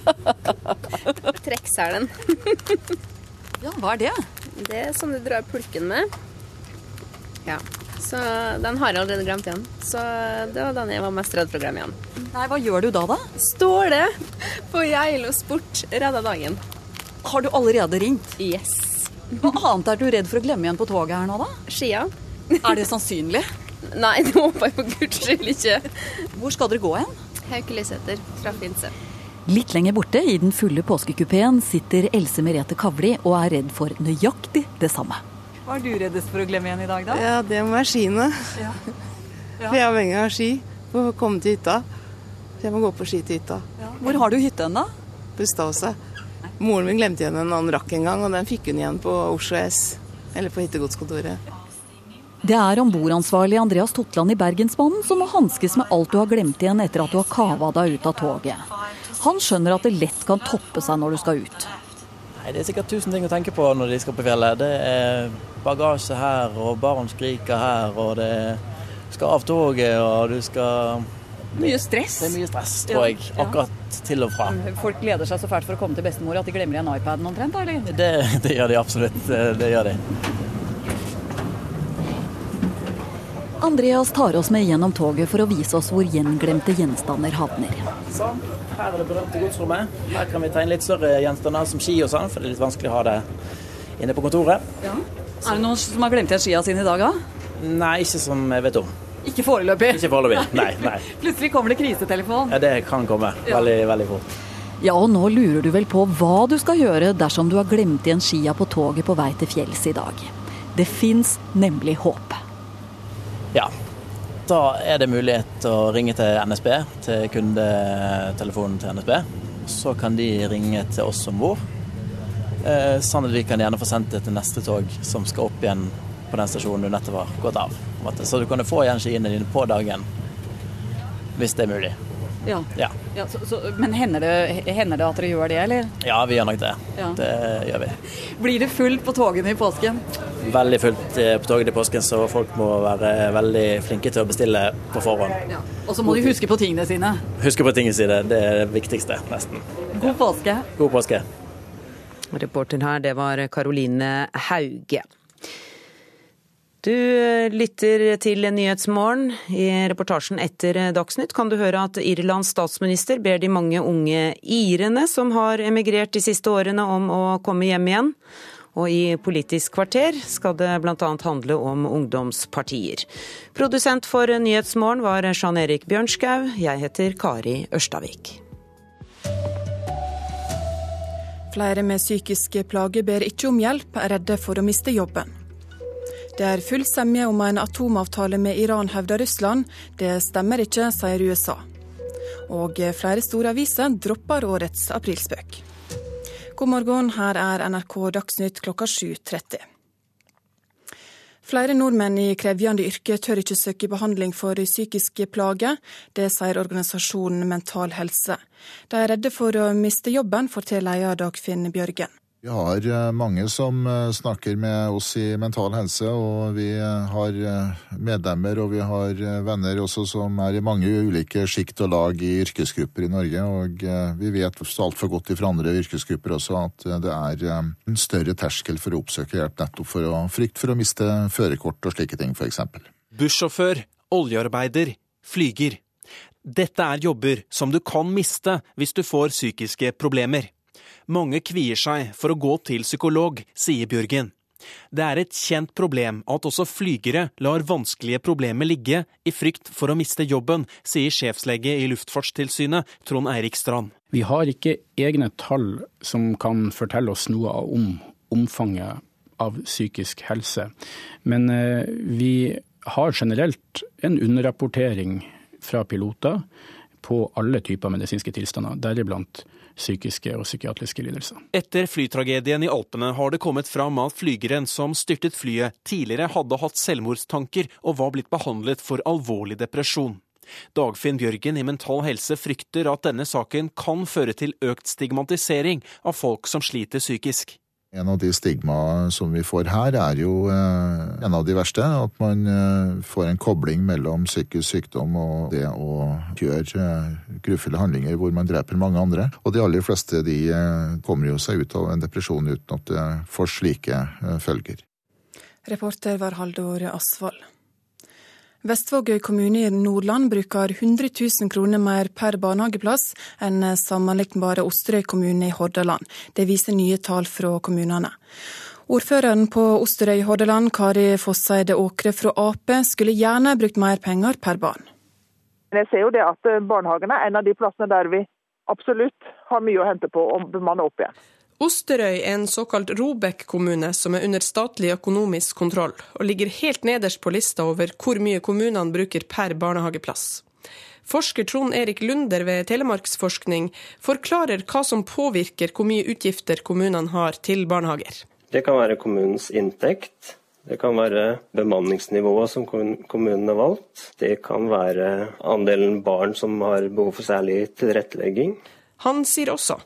Trekkselen. ja, hva er det? Det er sånn du drar pulken med. Ja. Så den har jeg allerede glemt igjen. Så det var den jeg var mest redd for å glemme igjen. Nei, Hva gjør du da, da? Ståle på Geilo Sport redda dagen. Har du allerede ringt? Yes. Hva annet er du redd for å glemme igjen på toget her nå, da? Skia. Er det sannsynlig? Nei, det håper jeg for guds skyld ikke. Hvor skal dere gå hen? Haukelysæter fra Finse. Litt lenger borte, i den fulle påskekupeen, sitter Else Merete Kavli og er redd for nøyaktig det samme. Hva er du reddest for å glemme igjen i dag, da? Ja, det må være skiene. Ja. For jeg er avhengig av ski for å komme til hytta. Så jeg må gå på ski til hytta. Hvor har du hytte hen, da? På Ustadhuset. Moren min glemte igjen en annen rakk en gang, og den fikk hun igjen på Oslo S. Eller på hyttegodskontoret. Det er ombordansvarlig Andreas Totland i Bergensbanen som må hanskes med alt du har glemt igjen etter at du har kava deg ut av toget. Han skjønner at det lett kan toppe seg når du skal ut. Nei, Det er sikkert tusen ting å tenke på når de skal på fjellet. Det er bagasje her, og barn skriker her, og det skal av toget, og du skal Mye stress. Det er mye stress, tror jeg. Akkurat til og fra. Folk gleder seg så fælt for å komme til bestemor at de glemmer igjen iPaden omtrent, eller? Det, det gjør de absolutt. Det gjør de. Andreas tar oss med gjennom toget for å vise oss hvor gjenglemte gjenstander havner. Sånn. Her er det berømte godsrommet. Her kan vi ta inn litt større gjenstander som ski og sånn, for det er litt vanskelig å ha det inne på kontoret. Ja. Er det noen som har glemt igjen skia sine i dag, da? Nei, ikke som jeg vet om. Ikke foreløpig? Ikke foreløpig. Nei, nei. Plutselig kommer det krisetelefon. Ja, det kan komme. Veldig, veldig fort. Ja, og nå lurer du vel på hva du skal gjøre dersom du har glemt igjen skia på toget på vei til fjells i dag. Det fins nemlig håp. Ja. Da er det mulighet å ringe til NSB, til kundetelefonen til NSB. Så kan de ringe til oss om bord. Eh, sånn at vi kan gjerne få sendt det til neste tog som skal opp igjen på den stasjonen du nettopp har gått av. Så du kan få igjen skiene dine på dagen, hvis det er mulig. Ja. Ja, Ja, så, så, men hender det, hender det at dere gjør det, eller? ja vi gjør nok det. Ja. Det gjør vi. Blir det fullt på togene i påsken? Veldig fullt eh, på toget i påsken, så folk må være veldig flinke til å bestille på forhånd. Og så må de huske på tingene sine. Huske på tingene sine, det er det viktigste, nesten. God påske. God påske. Reporter her, det var Karoline Hauge. Du lytter til Nyhetsmorgen. I reportasjen etter Dagsnytt kan du høre at Irlands statsminister ber de mange unge irene som har emigrert de siste årene om å komme hjem igjen. Og i Politisk kvarter skal det bl.a. handle om ungdomspartier. Produsent for Nyhetsmorgen var Jean Erik Bjørnskau. Jeg heter Kari Ørstavik. Flere med psykiske plager ber ikke om hjelp, er redde for å miste jobben. Det er full semje om en atomavtale med Iran, hevder Russland. Det stemmer ikke, sier USA. Og flere store aviser dropper årets aprilspøk. God morgen, her er NRK Dagsnytt klokka 7.30. Flere nordmenn i krevjende yrke tør ikke søke behandling for psykiske plager. Det sier organisasjonen Mental Helse. De er redde for å miste jobben, forteller leder Dagfinn Bjørgen. Vi har eh, mange som eh, snakker med oss i Mental Helse, og vi eh, har medlemmer og vi har venner også som er i mange ulike sjikt og lag i yrkesgrupper i Norge. Og vi vet altfor godt fra andre yrkesgrupper også at det er en større terskel for å oppsøke hjelp nettopp for å frykt for å miste førerkort og slike ting, f.eks. Bussjåfør, oljearbeider, flyger. Dette er jobber som du kan miste hvis du får psykiske problemer. Mange kvier seg for å gå til psykolog, sier Bjørgen. Det er et kjent problem at også flygere lar vanskelige problemer ligge i frykt for å miste jobben, sier sjefslege i Luftfartstilsynet, Trond Eirik Strand. Vi har ikke egne tall som kan fortelle oss noe om omfanget av psykisk helse. Men eh, vi har generelt en underrapportering fra piloter på alle typer medisinske tilstander, deriblant psykiske og psykiatriske lidelser. Etter flytragedien i Alpene har det kommet fram at flygeren som styrtet flyet, tidligere hadde hatt selvmordstanker og var blitt behandlet for alvorlig depresjon. Dagfinn Bjørgen i Mental Helse frykter at denne saken kan føre til økt stigmatisering av folk som sliter psykisk. En av de stigmaene som vi får her, er jo eh, en av de verste. At man eh, får en kobling mellom psykisk sykdom og det å gjøre eh, grufulle handlinger hvor man dreper mange andre. Og de aller fleste de kommer jo seg ut av en depresjon uten at det får slike følger. Reporter var Haldor Asvold. Vestvågøy kommune i Nordland bruker 100 000 kroner mer per barnehageplass enn sammenlignbare Osterøy kommune i Hordaland. Det viser nye tall fra kommunene. Ordføreren på Osterøy i Hordaland, Kari Fosseide Åkre fra Ap, skulle gjerne brukt mer penger per barn. Jeg ser jo det at barnehagene er en av de plassene der vi absolutt har mye å hente på å bemanne opp igjen. Osterøy er en såkalt Robek-kommune som er under statlig økonomisk kontroll, og ligger helt nederst på lista over hvor mye kommunene bruker per barnehageplass. Forsker Trond Erik Lunder ved Telemarksforskning forklarer hva som påvirker hvor mye utgifter kommunene har til barnehager. Det kan være kommunens inntekt, det kan være bemanningsnivået som kommunen har valgt. Det kan være andelen barn som har behov for særlig tilrettelegging. Han sier også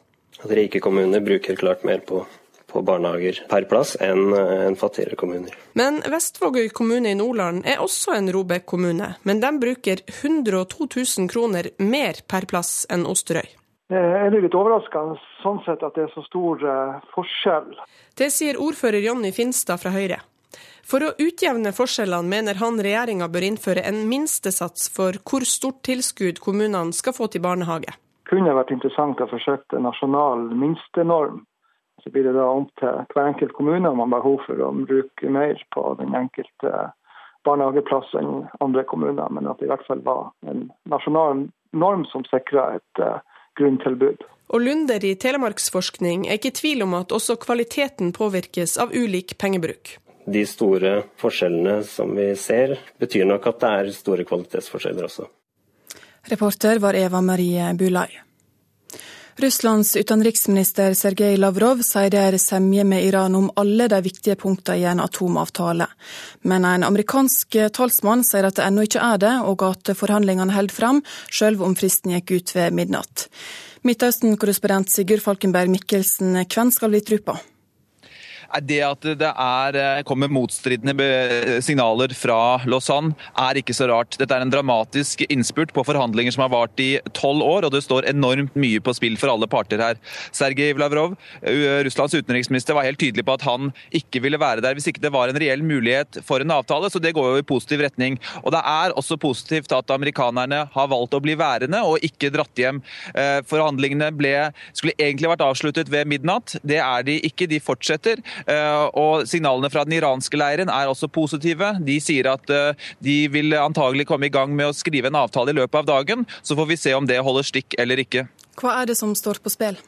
at rike kommuner bruker klart mer på, på barnehager per plass enn en fattigere kommuner. Men Vestvågøy kommune i Nordland er også en Robek-kommune, men de bruker 102 000 kroner mer per plass enn Osterøy. Det er litt overraskende sånn sett at det er så stor uh, forskjell. Det sier ordfører Jonny Finstad fra Høyre. For å utjevne forskjellene mener han regjeringa bør innføre en minstesats for hvor stort tilskudd kommunene skal få til barnehage kunne vært interessant å forsøke en nasjonal minstenorm. Så blir det da om til hver enkelt kommune om man har behov for å bruke mer på den enkelte barnehageplass enn andre kommuner, men at det i hvert fall var en nasjonal norm som sikra et uh, grunntilbud. Og Lunder i Telemarksforskning er ikke i tvil om at også kvaliteten påvirkes av ulik pengebruk. De store forskjellene som vi ser, betyr nok at det er store kvalitetsforskjeller også. Reporter var Eva Marie Bulai. Russlands utenriksminister Sergej Lavrov sier det er semje med Iran om alle de viktige punktene i en atomavtale. Men en amerikansk talsmann sier at det ennå ikke er det, og at forhandlingene holder fram, selv om fristen gikk ut ved midnatt. Midtøsten-korrespondent Sigurd Falkenberg Mikkelsen, hvem skal bli tro på? Det at det er, eh, kommer motstridende signaler fra Lausanne, er ikke så rart. Dette er en dramatisk innspurt på forhandlinger som har vart i tolv år, og det står enormt mye på spill for alle parter her. Sergej Vlavrov, Russlands utenriksminister, var helt tydelig på at han ikke ville være der hvis ikke det var en reell mulighet for en avtale, så det går jo i positiv retning. Og det er også positivt at amerikanerne har valgt å bli værende og ikke dratt hjem. Eh, forhandlingene ble, skulle egentlig vært avsluttet ved midnatt. Det er de ikke, de fortsetter. Eh, og Signalene fra den iranske leiren er også positive. De sier at eh, de vil antagelig komme i gang med å skrive en avtale i løpet av dagen. Så får vi se om det holder stikk eller ikke. Hva er det som står på spill?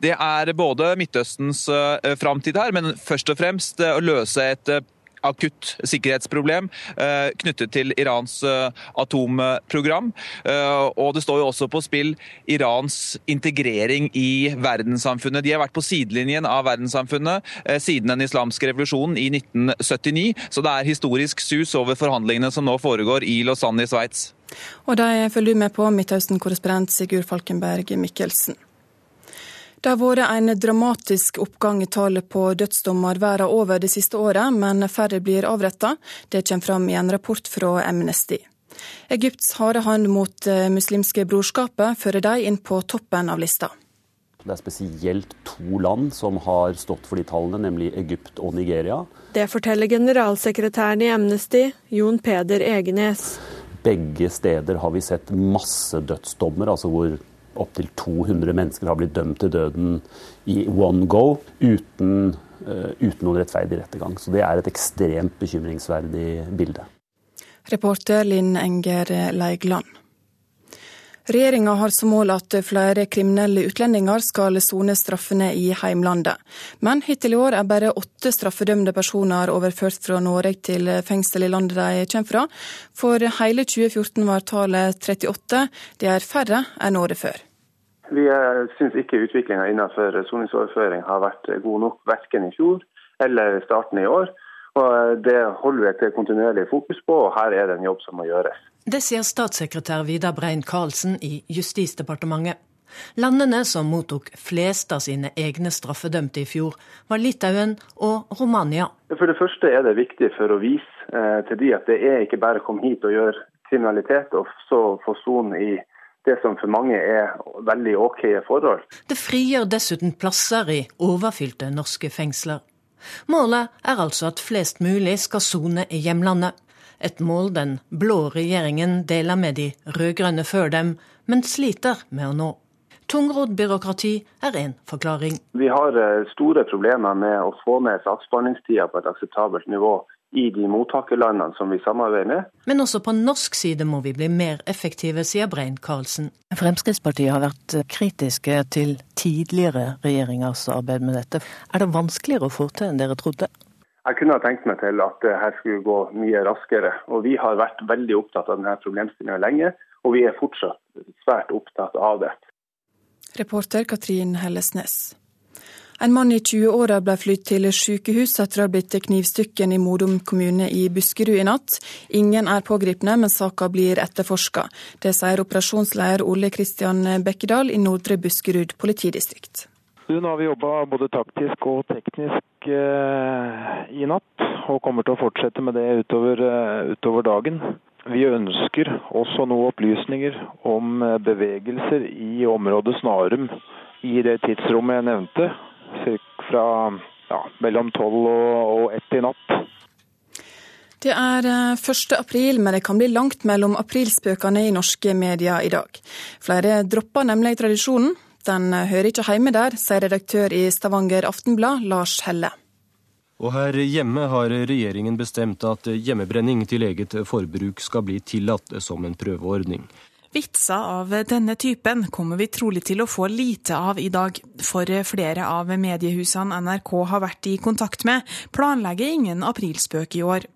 Det er både Midtøstens eh, framtid her, men først og fremst å løse et akutt sikkerhetsproblem eh, knyttet til Irans eh, atomprogram. Eh, og det står jo også på spill Irans integrering i verdenssamfunnet. De har vært på sidelinjen av verdenssamfunnet siden den islamske revolusjonen i 1979, så det er historisk sus over forhandlingene som nå foregår i Lausanne i Sveits. Og de følger du med på, Midtøsten-korrespondent Sigurd Falkenberg Mikkelsen. Det har vært en dramatisk oppgang i tallet på dødsdommer verden over det siste året, men færre blir avretta. Det kommer fram i en rapport fra Amnesty. Egypts harde hånd mot muslimske brorskapet fører de inn på toppen av lista. Det er spesielt to land som har stått for de tallene, nemlig Egypt og Nigeria. Det forteller generalsekretæren i Amnesty, Jon Peder Egenes. Begge steder har vi sett masse dødsdommer, altså hvor opptil 200 mennesker har blitt dømt til døden i one go uten, uh, uten noen rettferdig rettergang. Så det er et ekstremt bekymringsverdig bilde. Reporter Linn Enger Leigland. Regjeringa har som mål at flere kriminelle utlendinger skal sone straffene i heimlandet. Men hittil i år er bare åtte straffedømte personer overført fra Norge til fengsel i landet de kommer fra. For hele 2014 var tallet 38. Det er færre enn året før. Vi syns ikke utviklinga innenfor soningsoverføring har vært god nok, verken i fjor eller starten i år. Og Det holder vi et kontinuerlig fokus på, og her er det en jobb som må gjøres. Det sier statssekretær Vidar Brein-Karlsen i Justisdepartementet. Landene som mottok flest av sine egne straffedømte i fjor, var Litauen og Romania. For det første er det viktig for å vise eh, til de at det er ikke bare å komme hit og gjøre kriminalitet, og så få sone i det som for mange er veldig OK forhold. Det frigjør dessuten plasser i overfylte norske fengsler. Målet er altså at flest mulig skal sone i hjemlandet. Et mål den blå regjeringen deler med de rød-grønne før dem, men sliter med å nå. Tungrodd byråkrati er én forklaring. Vi har eh, store problemer med å få ned saksbehandlingstida på et akseptabelt nivå i de mottakerlandene som vi samarbeider med. Men også på norsk side må vi bli mer effektive, sier Brein Karlsen. Fremskrittspartiet har vært kritiske til tidligere regjeringers arbeid med dette. Er det vanskeligere å få til enn dere trodde? Jeg kunne ha tenkt meg til at det her skulle gå mye raskere. Og vi har vært veldig opptatt av denne problemstillinga lenge, og vi er fortsatt svært opptatt av det. Reporter Katrin Hellesnes. En mann i 20-åra ble flyttet til sykehus etter å ha blitt knivstykken i Modum kommune i Buskerud i natt. Ingen er pågrepne, men saka blir etterforska. Det sier operasjonsleder Ole Kristian Bekkedal i Nordre Buskerud politidistrikt. Nå har vi jobba både taktisk og teknisk eh, i natt, og kommer til å fortsette med det utover, uh, utover dagen. Vi ønsker også noen opplysninger om eh, bevegelser i området Snarum i det tidsrommet jeg nevnte, fra ja, mellom tolv og ett i natt. Det er 1. Eh, april, men det kan bli langt mellom aprilspøkene i norske medier i dag. Flere dropper nemlig tradisjonen. Den hører ikke hjemme der, sier redaktør i Stavanger Aftenblad, Lars Helle. Og her hjemme har regjeringen bestemt at hjemmebrenning til eget forbruk skal bli tillatt som en prøveordning. Vitser av denne typen kommer vi trolig til å få lite av i dag, for flere av mediehusene NRK har vært i kontakt med, planlegger ingen aprilspøk i år.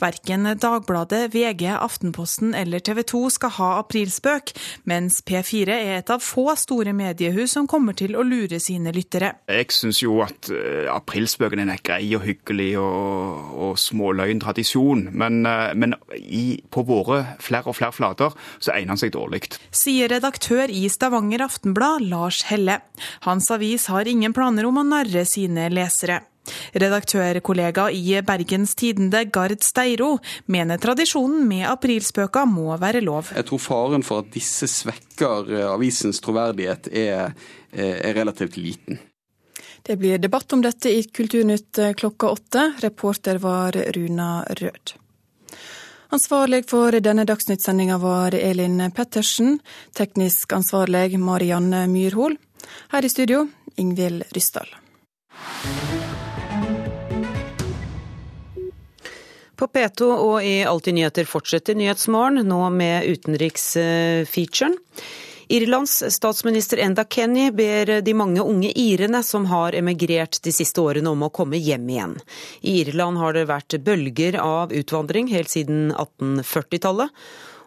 Verken Dagbladet, VG, Aftenposten eller TV 2 skal ha aprilspøk, mens P4 er et av få store mediehus som kommer til å lure sine lyttere. Jeg syns jo at uh, aprilspøken er grei og hyggelig og, og småløgn tradisjon, men, uh, men i, på våre flere og flere flater så egner han seg dårlig. Sier redaktør i Stavanger Aftenblad, Lars Helle. Hans avis har ingen planer om å narre sine lesere. Redaktørkollega i Bergens Tidende, Gard Steiro, mener tradisjonen med aprilspøker må være lov. Jeg tror faren for at disse svekker eh, avisens troverdighet er, eh, er relativt liten. Det blir debatt om dette i Kulturnytt eh, klokka åtte. Reporter var Runa Rød. Ansvarlig for denne dagsnyttsendinga var Elin Pettersen. Teknisk ansvarlig Marianne Myrhol. Her i studio, Ingvild Ryssdal. På P2 og i Alltid nyheter fortsetter Nyhetsmorgen, nå med utenriksfeaturen. Irlands statsminister Enda Kenny ber de mange unge irene som har emigrert de siste årene om å komme hjem igjen. I Irland har det vært bølger av utvandring helt siden 1840-tallet.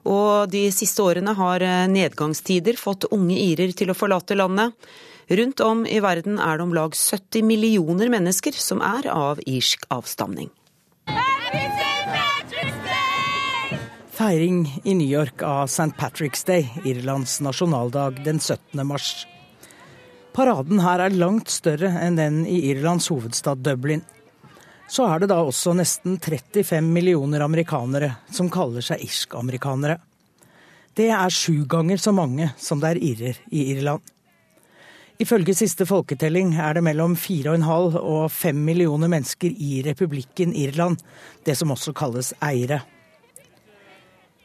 Og de siste årene har nedgangstider fått unge irer til å forlate landet. Rundt om i verden er det om lag 70 millioner mennesker som er av irsk avstamning. Feiring i New York av St. Patrick's Day, Irlands nasjonaldag, den 17. mars. Paraden her er langt større enn den i Irlands hovedstad Dublin. Så er det da også nesten 35 millioner amerikanere som kaller seg irsk-amerikanere. Det er sju ganger så mange som det er irrer i Irland. Ifølge siste folketelling er det mellom 4,5 og 5 millioner mennesker i republikken Irland, det som også kalles Eire.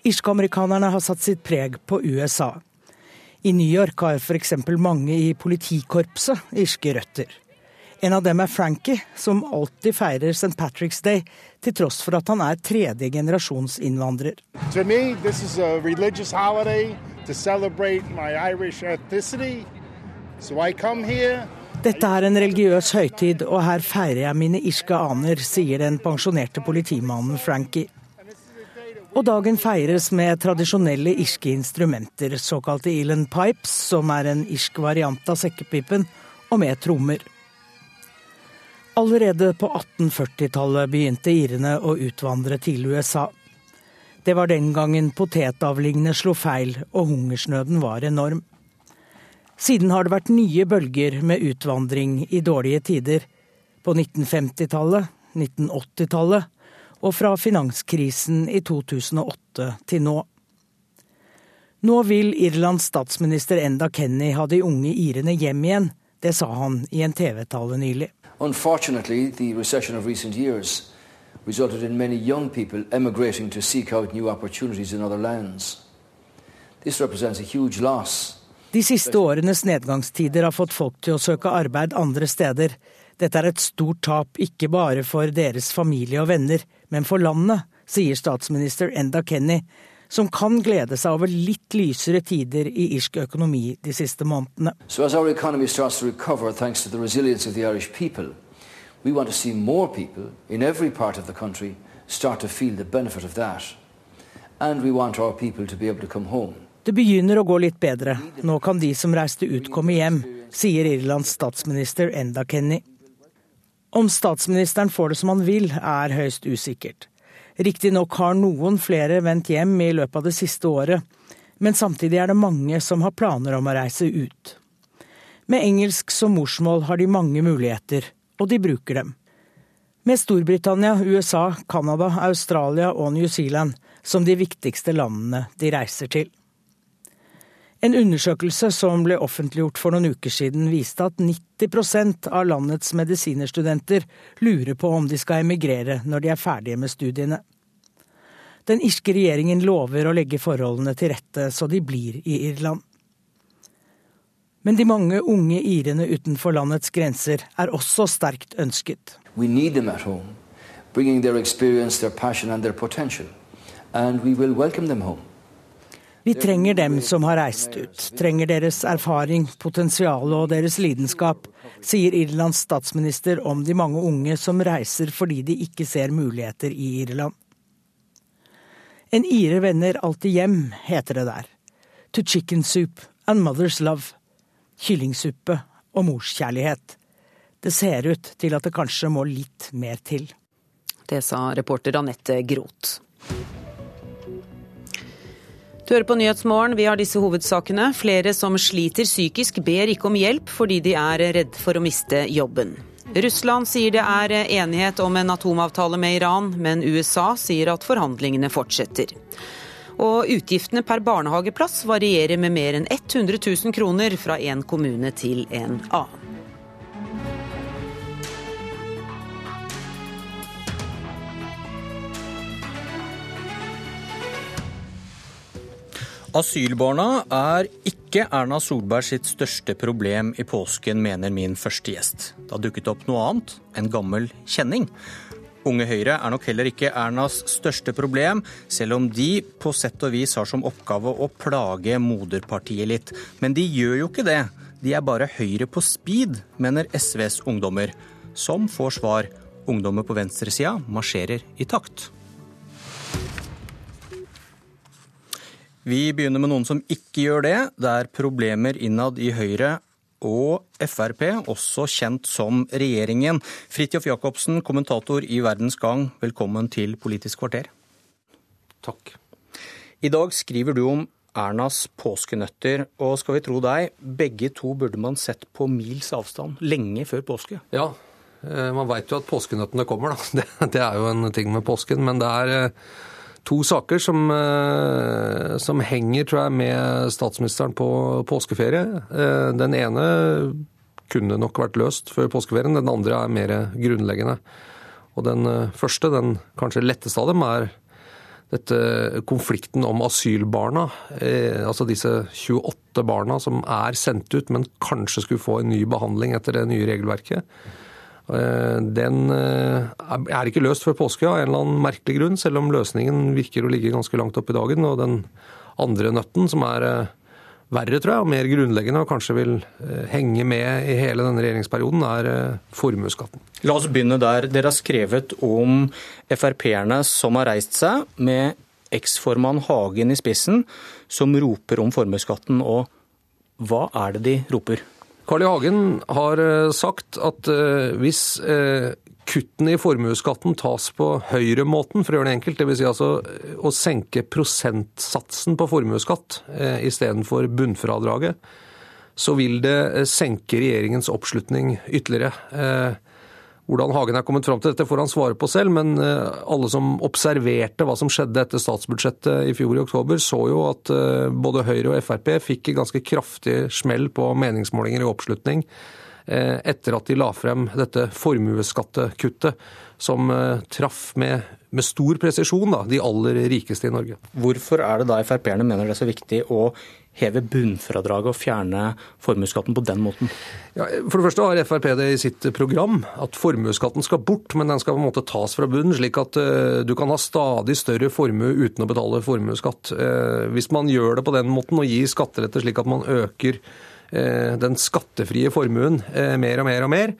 Irsk-amerikanerne har satt sitt preg på USA. I New York har f.eks. mange i politikorpset irske røtter. En av dem er Frankie, som alltid feirer St. Patrick's Day, til tross for at han er tredje generasjons innvandrer. Dette er en religiøs høytid, og her feirer jeg mine irske aner, sier den pensjonerte politimannen Frankie. Og dagen feires med tradisjonelle irske instrumenter, såkalte Elan pipes, som er en irsk variant av sekkepipen, og med trommer. Allerede på 1840-tallet begynte irene å utvandre til USA. Det var den gangen potetavlingene slo feil og hungersnøden var enorm. Siden har det vært nye bølger med utvandring i dårlige tider. På 1950-tallet, 1980-tallet og fra finanskrisen i 2008 til nå. Nå vil Irlands statsminister Enda Kenny ha de unge irene hjem igjen. Det sa han i en TV-tale nylig. resulted in many young people emigrating to seek out new opportunities in other lands. This represents a huge loss. De siste årenes nedgangstider har fått folk til å søke arbeid andre steder. Dette er et stort tap, ikke bare for deres familie og venner, men for landet, sier statsminister Enda Kenny, som kan glede seg over litt lysere tider i irsk økonomi de siste månedene. So as our economy starts to recover thanks to the resilience of the Irish people, we want to see more people in every part of the country start to feel the benefit of that. And we want our people to be able to come home. Det begynner å gå litt bedre. Nå kan de som reiste ut, komme hjem, sier Irlands statsminister Enda Kenny. Om statsministeren får det som han vil, er høyst usikkert. Riktignok har noen flere vendt hjem i løpet av det siste året, men samtidig er det mange som har planer om å reise ut. Med engelsk som morsmål har de mange muligheter, og de bruker dem. Med Storbritannia, USA, Canada, Australia og New Zealand som de viktigste landene de reiser til. En undersøkelse som ble offentliggjort for noen uker siden, viste at 90% av landets medisinerstudenter lurer på om de skal emigrere når de er ferdige med studiene. Den irske regjeringen lover å legge forholdene til rette så de blir i Irland. Men de mange unge irene utenfor landets grenser er også sterkt ønsket. Home, their their and. And we will welcome them home. Vi trenger dem som har reist ut, trenger deres erfaring, potensial og deres lidenskap, sier Irlands statsminister om de mange unge som reiser fordi de ikke ser muligheter i Irland. En ire vender alltid hjem, heter det der. To chicken soup and mother's love. Kyllingsuppe og morskjærlighet. Det ser ut til at det kanskje må litt mer til. Det sa reporter Anette Groth. Du hører på Nyhetsmorgen, vi har disse hovedsakene. Flere som sliter psykisk ber ikke om hjelp fordi de er redd for å miste jobben. Russland sier det er enighet om en atomavtale med Iran, men USA sier at forhandlingene fortsetter. Og utgiftene per barnehageplass varierer med mer enn 100 000 kroner fra en kommune til en annen. Asylbarna er ikke Erna Solberg sitt største problem i påsken, mener min første gjest. Det har dukket opp noe annet, en gammel kjenning. Unge Høyre er nok heller ikke Ernas største problem, selv om de på sett og vis har som oppgave å plage moderpartiet litt. Men de gjør jo ikke det. De er bare Høyre på speed, mener SVs ungdommer. Som får svar. Ungdommer på venstresida marsjerer i takt. Vi begynner med noen som ikke gjør det. Det er problemer innad i Høyre og Frp, også kjent som regjeringen. Fridtjof Jacobsen, kommentator i Verdens Gang, velkommen til Politisk kvarter. Takk. I dag skriver du om Ernas påskenøtter, og skal vi tro deg, begge to burde man sett på mils avstand lenge før påske? Ja, eh, man veit jo at påskenøttene kommer, da. Det, er jo en ting med påsken. Men det er eh, to saker som, eh, som, henger, tror jeg, med statsministeren på påskeferie. Eh, den ene kunne nok vært løst før påskeferien, den andre er mer grunnleggende. Og den eh, første, den kanskje letteste av dem, er dette konflikten om asylbarna. altså disse 28 barna som er sendt ut, men kanskje skulle få en ny behandling etter det nye regelverket. Eh, den eh, er ikke løst før påske av en eller annen merkelig grunn, selv om løsningen virker å ligge ganske langt oppe i dagen. Og den andre nøtten, som er eh, verre, tror jeg, og mer grunnleggende og kanskje vil henge med i hele denne regjeringsperioden, er formuesskatten. La oss begynne der. Dere har skrevet om Frp-erne som har reist seg, med eksformann Hagen i spissen, som roper om formuesskatten. Og hva er det de roper? Carl I. Hagen har eh, sagt at eh, hvis eh, kuttene i formuesskatten tas på høyremåten, for å gjøre det enkelt, dvs. Si altså å senke prosentsatsen på formuesskatt istedenfor bunnfradraget, så vil det senke regjeringens oppslutning ytterligere. Hvordan Hagen er kommet fram til dette, får han svare på selv, men eh, alle som observerte hva som skjedde etter statsbudsjettet i fjor i oktober, så jo at eh, både Høyre og Frp fikk ganske kraftig smell på meningsmålinger i oppslutning etter at de la frem dette formuesskattekuttet, som traff med, med stor presisjon da, de aller rikeste i Norge. Hvorfor er det da Frp-erne mener det er så viktig å heve bunnfradraget og fjerne formuesskatten på den måten? Ja, for det første har Frp det i sitt program at formuesskatten skal bort, men den skal på en måte tas fra bunnen, slik at uh, du kan ha stadig større formue uten å betale formuesskatt. Uh, hvis man gjør det på den måten og gir skattelette slik at man øker uh, den skattefrie formuen mer og mer og mer,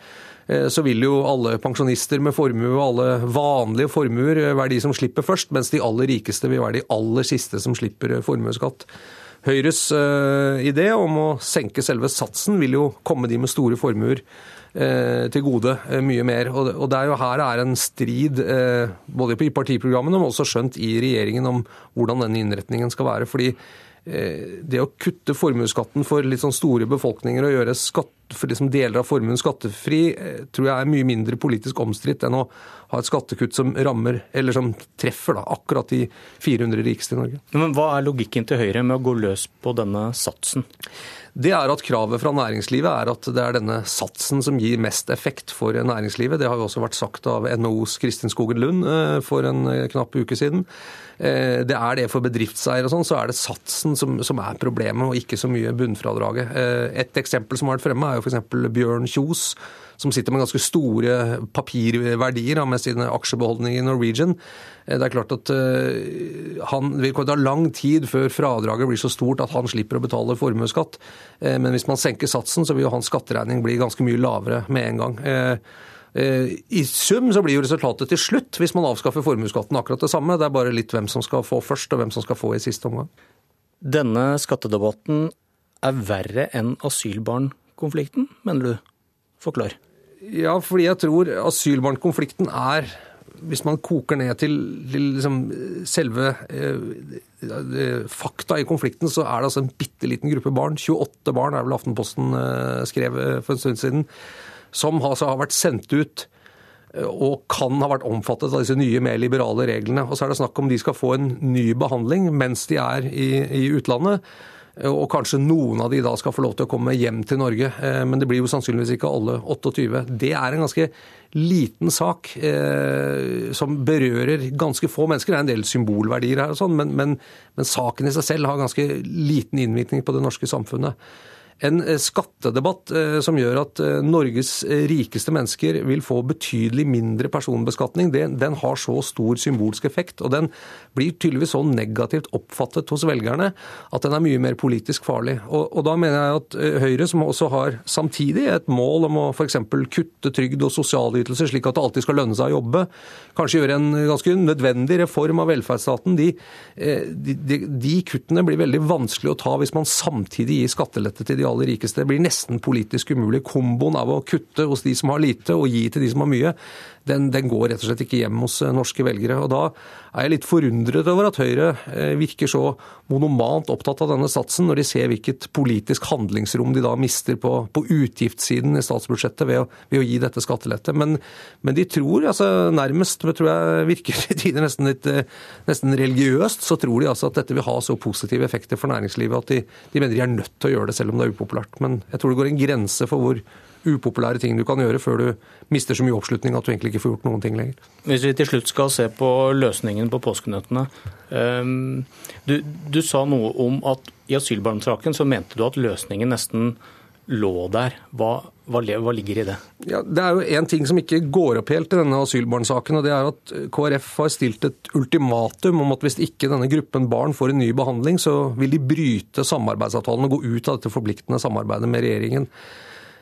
så vil jo alle pensjonister med formue og alle vanlige formuer være de som slipper først, mens de aller rikeste vil være de aller siste som slipper formuesskatt. Høyres uh, idé om å senke selve satsen vil jo komme de med store formuer uh, til gode uh, mye mer. Og, og det er jo her er en strid både i partiprogrammene, men også skjønt i regjeringen om hvordan denne innretningen skal være. fordi det å kutte formuesskatten for litt sånn store befolkninger og gjøre skatt, for liksom deler av formuen skattefri, tror jeg er mye mindre politisk omstridt enn å ha et skattekutt som rammer, eller som treffer da, akkurat de 400 rikeste i Norge. Men Hva er logikken til Høyre med å gå løs på denne satsen? Det er at Kravet fra næringslivet er at det er denne satsen som gir mest effekt for næringslivet. Det har jo også vært sagt av NHOs Kristin Skogen Lund eh, for en eh, knapp uke siden. Eh, det er det for bedriftseiere og sånn, så er det satsen som, som, er problemet, og ikke så mye bunnfradraget. Et eksempel som har vært fremme, er jo f.eks. Bjørn Kjos som sitter med ganske store papirverdier med sine aksjebeholdninger i Norwegian. Eh, det er klart at eh, han vil ta lang tid før fradraget blir så stort at han slipper å betale formuesskatt. Eh, men hvis man senker satsen, så vil jo hans skatteregning bli ganske mye lavere med en gang. I sum så blir jo resultatet til slutt, hvis man avskaffer formuesskatten, akkurat det samme. Det er bare litt hvem som skal få først, og hvem som skal få i siste omgang. Denne skattedebatten er verre enn asylbarnkonflikten, mener du? Forklar. Ja, fordi jeg tror asylbarnkonflikten er hvis man koker ned til, liksom selve eh, fakta i konflikten, så er det altså en bitte liten gruppe barn, 28 barn er vel Aftenposten eh, skrev eh, for en stund siden, som altså har vært sendt ut eh, og kan ha vært omfattet av disse nye, mer liberale reglene. Og så er det snakk om de skal få en ny behandling mens de er i, i utlandet. Og kanskje noen av de da skal få lov til å komme hjem til Norge. Eh, men det blir jo sannsynligvis ikke alle 28. Det er en ganske liten sak eh, som berører ganske få mennesker. Det er en del symbolverdier her, og sånn, men, men, men saken i seg selv har ganske liten innvirkning på det norske samfunnet en eh, skattedebatt eh, som gjør at eh, Norges rikeste mennesker vil få betydelig mindre personbeskatning, den har så stor symbolsk effekt. Og den blir tydeligvis så negativt oppfattet hos velgerne at den er mye mer politisk farlig. Og, og da mener jeg at Høyre, som også har samtidig et mål om å f.eks. kutte trygd og sosialytelser slik at det alltid skal lønne seg å jobbe, kanskje gjøre en ganske nødvendig reform av velferdsstaten, de, de, de, de kuttene blir veldig vanskelig å ta hvis man samtidig gir skattelette til de aller rikeste. Blir nesten politisk umulig. Komboen av å kutte hos de som har lite, og gi til de som har mye, den, den, går rett og slett ikke hjem hos eh, norske velgere. Og Da er jeg litt forundret over at Høyre eh, virker så monomant opptatt av denne satsen, når de ser hvilket politisk handlingsrom de da mister på, på utgiftssiden i statsbudsjettet ved å, ved å gi dette skattelette. Men, men, de tror altså nærmest, tror jeg virker i tider nesten litt eh, nesten religiøst, så tror de altså at dette vil ha så positive effekter for næringslivet at de, de mener de er nødt til å gjøre det selv om det er upopulært. Men jeg tror det går en grense for hvor upopulære ting du kan gjøre før du mister så mye oppslutning at du egentlig ikke får gjort noen ting lenger. Hvis vi til slutt skal se på løsningen på påskenøttene. Ehm, du, du sa noe om at i asylbarnsaken så mente du at løsningen nesten lå der. Hva, hva, hva ligger i det? Ja, det er jo én ting som ikke går opp helt i denne asylbarnsaken. og det er at KrF har stilt et ultimatum om at hvis ikke denne gruppen barn får en ny behandling, så vil de bryte samarbeidsavtalen og gå ut av dette forpliktende samarbeidet med regjeringen.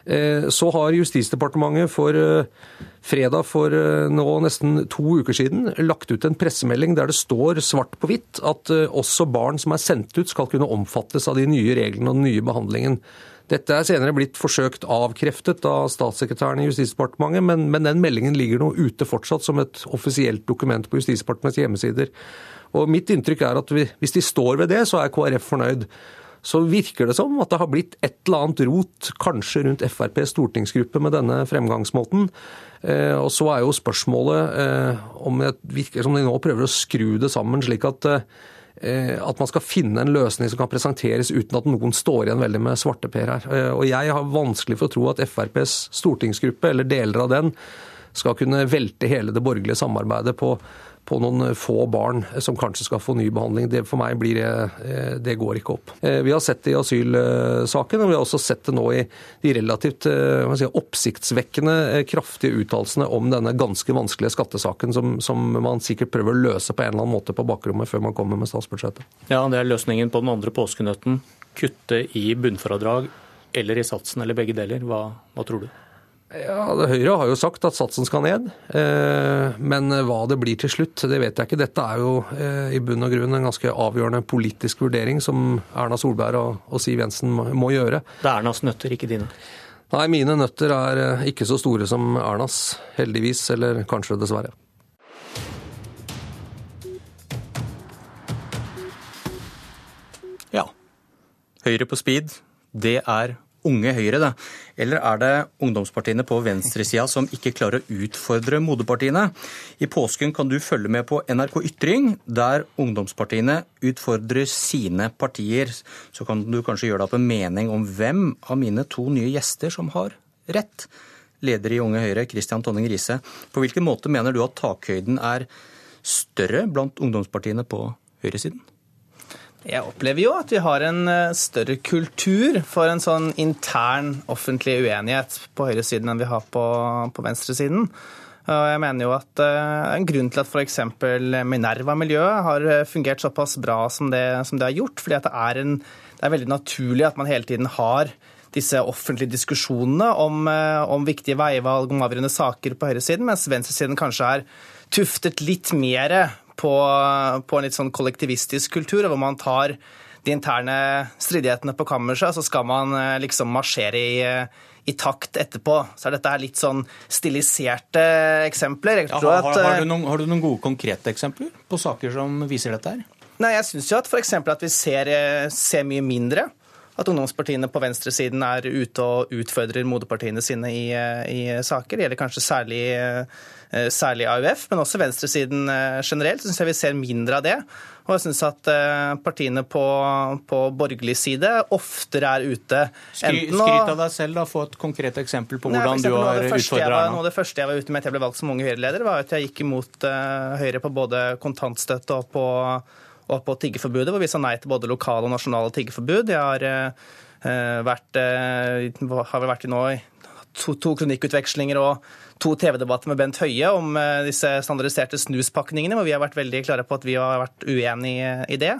Eh, så har Justisdepartementet for eh, fredag for eh, nå nesten to uker siden lagt ut en pressemelding der det står svart på hvitt at også barn som er sendt ut skal kunne omfattes av de nye reglene og den nye behandlingen. Dette er senere blitt forsøkt avkreftet av statssekretæren i Justisdepartementet, men, men den meldingen ligger nå ute fortsatt som et offisielt dokument på Justisdepartementets hjemmesider. Og Mitt inntrykk er at hvis de står ved det, så er KrF fornøyd så virker det som at det har blitt et eller annet rot, kanskje rundt FrPs stortingsgruppe, med denne fremgangsmåten. Eh, og så er jo spørsmålet eh, om det virker som de nå prøver å skru det sammen, slik at eh, at man skal finne en løsning som kan presenteres uten at noen står igjen veldig med svarteper her. Og jeg har vanskelig for å tro at FrPs stortingsgruppe, eller deler av den, skal kunne velte hele det borgerlige samarbeidet på på noen få barn som kanskje skal få ny behandling. Det for meg blir det, det går ikke opp. Eh, vi har sett det i asylsaken, og vi har også sett det nå i de relativt eh, si, oppsiktsvekkende eh, kraftige uttalelsene om denne ganske vanskelige skattesaken som, som, man sikkert prøver å løse på en eller annen måte på bakrommet før man kommer med statsbudsjettet. Ja, det er løsningen på den andre påskenøtten. Kutte i bunnfradrag eller i satsen, eller begge deler. Hva, hva tror du? Ja, Høyre har jo sagt at satsen skal ned, eh, men hva det blir til slutt, det vet jeg ikke. Dette er jo eh, i bunn og grunn en ganske avgjørende politisk vurdering som Erna Solberg og Siv Jensen må gjøre. Det er Ernas nøtter, ikke dine? Nei, mine nøtter er eh, ikke så store som Ernas, heldigvis, eller kanskje dessverre. Ja. Høyre på speed, det er Unge Høyre, da? Eller er det ungdomspartiene på venstresida som ikke klarer å utfordre moderpartiene? I påsken kan du følge med på NRK Ytring, der ungdomspartiene utfordrer sine partier. Så kan du kanskje gjøre deg opp en mening om hvem av mine to nye gjester som har rett. Leder i Unge Høyre, Christian Tonning Riise. På hvilken måte mener du at takhøyden er større blant ungdomspartiene på høyresiden? Jeg opplever jo at vi har en eh, større kultur for en sånn intern offentlig uenighet på høyresiden enn vi har på, på venstresiden. Og jeg mener jo at uh, En grunn til at f.eks. Minerva-miljøet har eh, fungert såpass bra som det, som det har gjort, fordi det er, en, det er veldig naturlig at man hele tiden har disse offentlige diskusjonene om, om viktige veivalg, om avgjørende saker på høyresiden, mens venstresiden kanskje er tuftet litt mer på, på en litt sånn kollektivistisk kultur, hvor man tar de interne stridighetene på kammerset, så skal man eh, liksom marsjere i, i takt etterpå. Så er dette litt sånn stiliserte eksempler. Ja, har, har, har, du noen, har, du noen, gode konkrete eksempler på saker som viser dette her? Nei, jeg syns jo at f.eks. at vi ser, eh, ser mye mindre at ungdomspartiene på venstresiden er ute og utfordrer moderpartiene sine i, eh, i saker. Det gjelder kanskje særlig Eh, særlig AUF, men også venstresiden eh, generelt. syns jeg vi ser mindre av det. Og jeg syns at eh, partiene på, på, borgerlig side oftere er ute. Skry, skryt av deg selv, da. Få et konkret eksempel på hvordan Nei, du har utfordra Noe av det første jeg var ute med etter jeg ble valgt som unge Høyre-leder, var at jeg gikk imot Høyre på både kontantstøtte og på, og på tiggeforbudet, hvor vi sa nei til både lokale og nasjonale tiggeforbud. Jeg har, vært, har vel vært i nå to, to kronikkutvekslinger og to TV-debatter med Bent Høie om eh, disse standardiserte snuspakningene, hvor vi har vært veldig klare på at vi har vært uenig i det.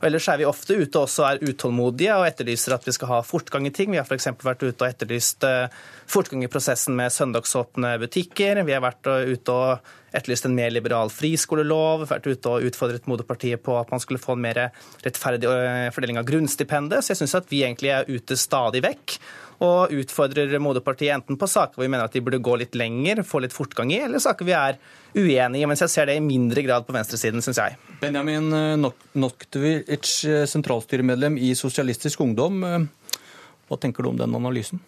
Og ellers er vi ofte ute og er utålmodige og etterlyser at vi skal ha fortgang i ting. Vi har f.eks. vært ute og etterlyst eh, fortgang i prosessen med søndagsåpne butikker. Vi har vært ute og etterlyst en mer liberal friskolelov, vært ute og utfordret moderpartiet på at man skulle få en mer rettferdig eh, fordeling av grunnstipendet. Så jeg syns at vi egentlig er ute stadig vekk og utfordrer moderpartiet enten på saker hvor vi mener at de burde gå litt lenger, få litt fortgang i, eller saker vi er uenige i. Mens jeg ser det i mindre grad på venstresiden, syns jeg. Benjamin eh, Noktovic, eh, sentralstyremedlem i Sosialistisk Ungdom. Eh, hva tenker du om den analysen?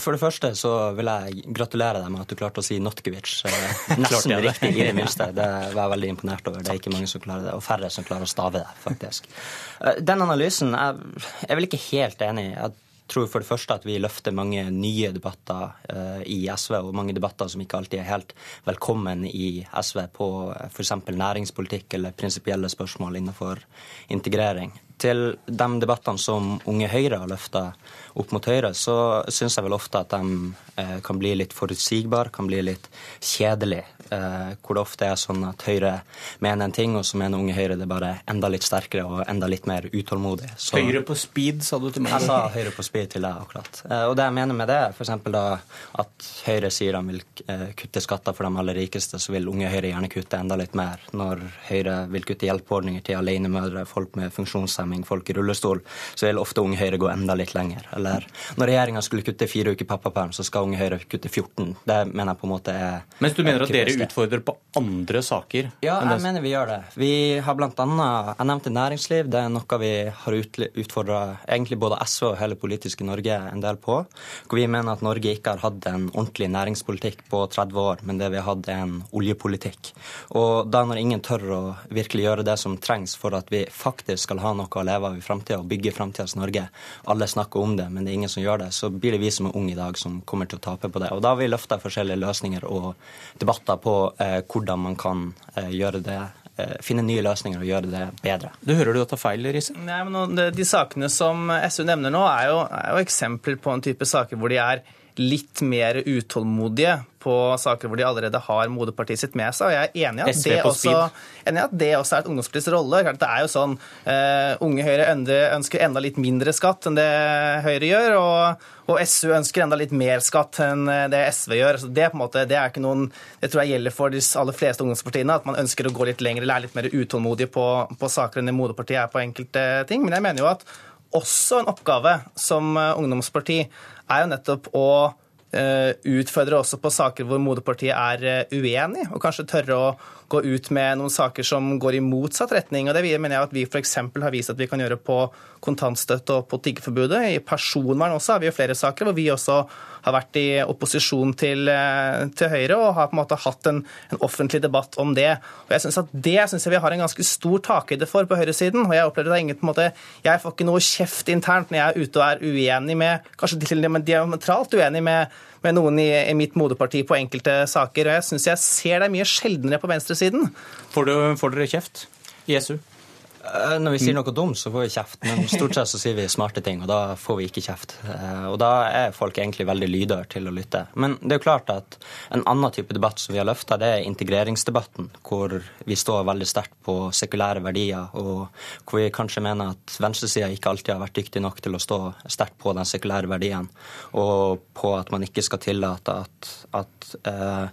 For det første så vil jeg gratulere deg med at du klarte å si Notkovic nesten riktig i det minste. Det var jeg veldig imponert over. Det er ikke mange som klarer det, og færre som klarer å stave det, faktisk. Den analysen jeg, jeg er vel ikke helt enig i tror for det første at vi løfter mange nye debatter uh, i SV, og mange debatter som ikke alltid er helt velkommen i SV på uh, f.eks. næringspolitikk eller prinsipielle spørsmål innenfor integrering. Til de debattene som Unge Høyre har løfta opp mot Høyre, så syns jeg vel ofte at de eh, kan bli litt forutsigbare, kan bli litt kjedelige. Eh, hvor det ofte er sånn at Høyre mener en ting, og så mener Unge Høyre det bare enda litt sterkere og enda litt mer utålmodig. Så, høyre på speed, sa du til meg? Jeg sa Høyre på speed til deg, akkurat. Eh, og det jeg mener med det, er f.eks. da at Høyre sier de vil eh, kutte skatter for de aller rikeste, så vil Unge Høyre gjerne kutte enda litt mer. Når Høyre vil kutte hjelpeordninger til alenemødre, folk med funksjonshemming, folk i rullestol, så vil ofte Unge Høyre gå enda litt lenger. Eller når regjeringa skulle kutte fire uker pappaperm, så skal Unge Høyre kutte 14. Det mener jeg på en måte er Mens du mener at dere utfordrer på andre saker? Ja, jeg mener vi gjør det. Vi har blant annet, Jeg nevnte næringsliv. Det er noe vi har utfordra egentlig både SV og hele politiske Norge en del på. Hvor vi mener at Norge ikke har hatt en ordentlig næringspolitikk på 30 år, men det vi har hatt er en oljepolitikk. Og da når ingen tør å virkelig gjøre det som trengs for at vi faktisk skal ha noe å leve av i framtida og bygge framtidas Norge, alle snakker om det, men det er ingen som gjør det, så blir det vi som er unge i dag som kommer til å tape på det. Og da har vi løfta forskjellige løsninger og debatter på eh, hvordan man kan eh, gjøre det eh, finne nye løsninger og gjøre det bedre. Du hører du tar feil, Riise? Nei, men de, de, sakene som SU nevner nå, er jo, er jo eksempler på en type saker hvor de er litt mer utålmodige på saker hvor de allerede har moderpartiet sitt med seg. og Jeg er enig i at, det også, enig at det også er et ungdomspartis rolle. Det er jo sånn, uh, Unge Høyre ønsker enda litt mindre skatt enn det Høyre gjør, og, og SU ønsker enda litt mer skatt enn det SV gjør. Altså det, på en måte, det, er ikke noen, det tror jeg gjelder for de aller fleste ungdomspartiene, at man ønsker å gå litt lenger eller er litt mer utålmodige på, på saker enn det moderpartiet er på enkelte ting. Men jeg mener jo at også en oppgave som ungdomsparti er jo nettopp å eh, utfordre også på saker hvor moderpartiet er eh, uenig, og kanskje tørre å gå ut med noen saker som går i motsatt retning. og Det mener jeg at vi f.eks. har vist at vi kan gjøre på kontantstøtte og på tiggeforbudet. I personvern også har vi jo flere saker hvor vi også har vært i opposisjon til, eh, til Høyre og har på en måte hatt en, en offentlig debatt om det. Og jeg synes at Det synes jeg vi har en ganske stor takhøyde for på høyresiden. og Jeg opplever det ingen på en måte, jeg får ikke noe kjeft internt når jeg er ute og er uenig med, kanskje til og med diametralt uenig med, med noen i, i, mitt moderparti på enkelte saker. og Jeg syns jeg ser deg mye sjeldnere på venstresiden. Får, du, får dere kjeft i SU? Eh, når vi sier noe dumt, så får vi kjeft. Men stort sett så sier vi smarte ting, og da får vi ikke kjeft. Eh, og da er folk egentlig veldig lydhøre til å lytte. Men det er jo klart at en annen type debatt som vi har løfta, det er integreringsdebatten. Hvor vi står veldig sterkt på sekulære verdier, og hvor vi kanskje mener at venstresida ikke alltid har vært dyktig nok til å stå sterkt på den sekulære verdien, og på at man ikke skal tillate at, at eh, Eh,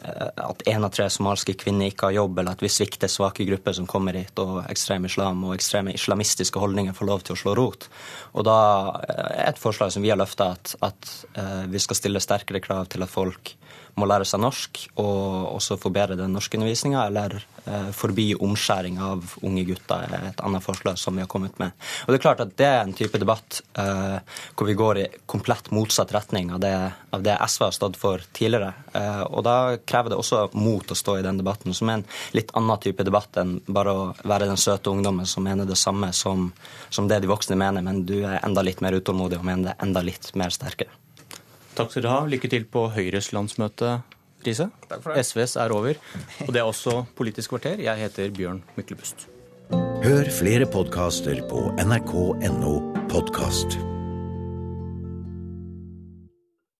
at én av tre somaliske kvinner ikke har jobb, eller at vi svikter svake grupper som kommer hit, og ekstrem islam og ekstreme islamistiske holdninger får lov til å slå rot. Og da er eh, et forslag som vi har løfta, at, at, eh, vi skal stille sterkere krav til at folk må lære seg norsk og også forbedre den norskundervisninga, eller eh, forby omskjæring av unge gutter, er et annet forslag som vi har kommet med. Og Det er klart at det er en type debatt eh, hvor vi går i komplett motsatt retning av det, av det SV har stått for tidligere. Eh, og Da krever det også mot å stå i den debatten, som er en litt annen type debatt enn bare å være den søte ungdommen som mener det samme som, som det de voksne mener, men du er enda litt mer utålmodig og mener det enda litt mer sterkere. Takk skal du ha. Lykke til på Høyres landsmøte, Riise. SVs er over. Og det er også Politisk kvarter. Jeg heter Bjørn Myklebust. Hør flere podkaster på nrk.no podkast.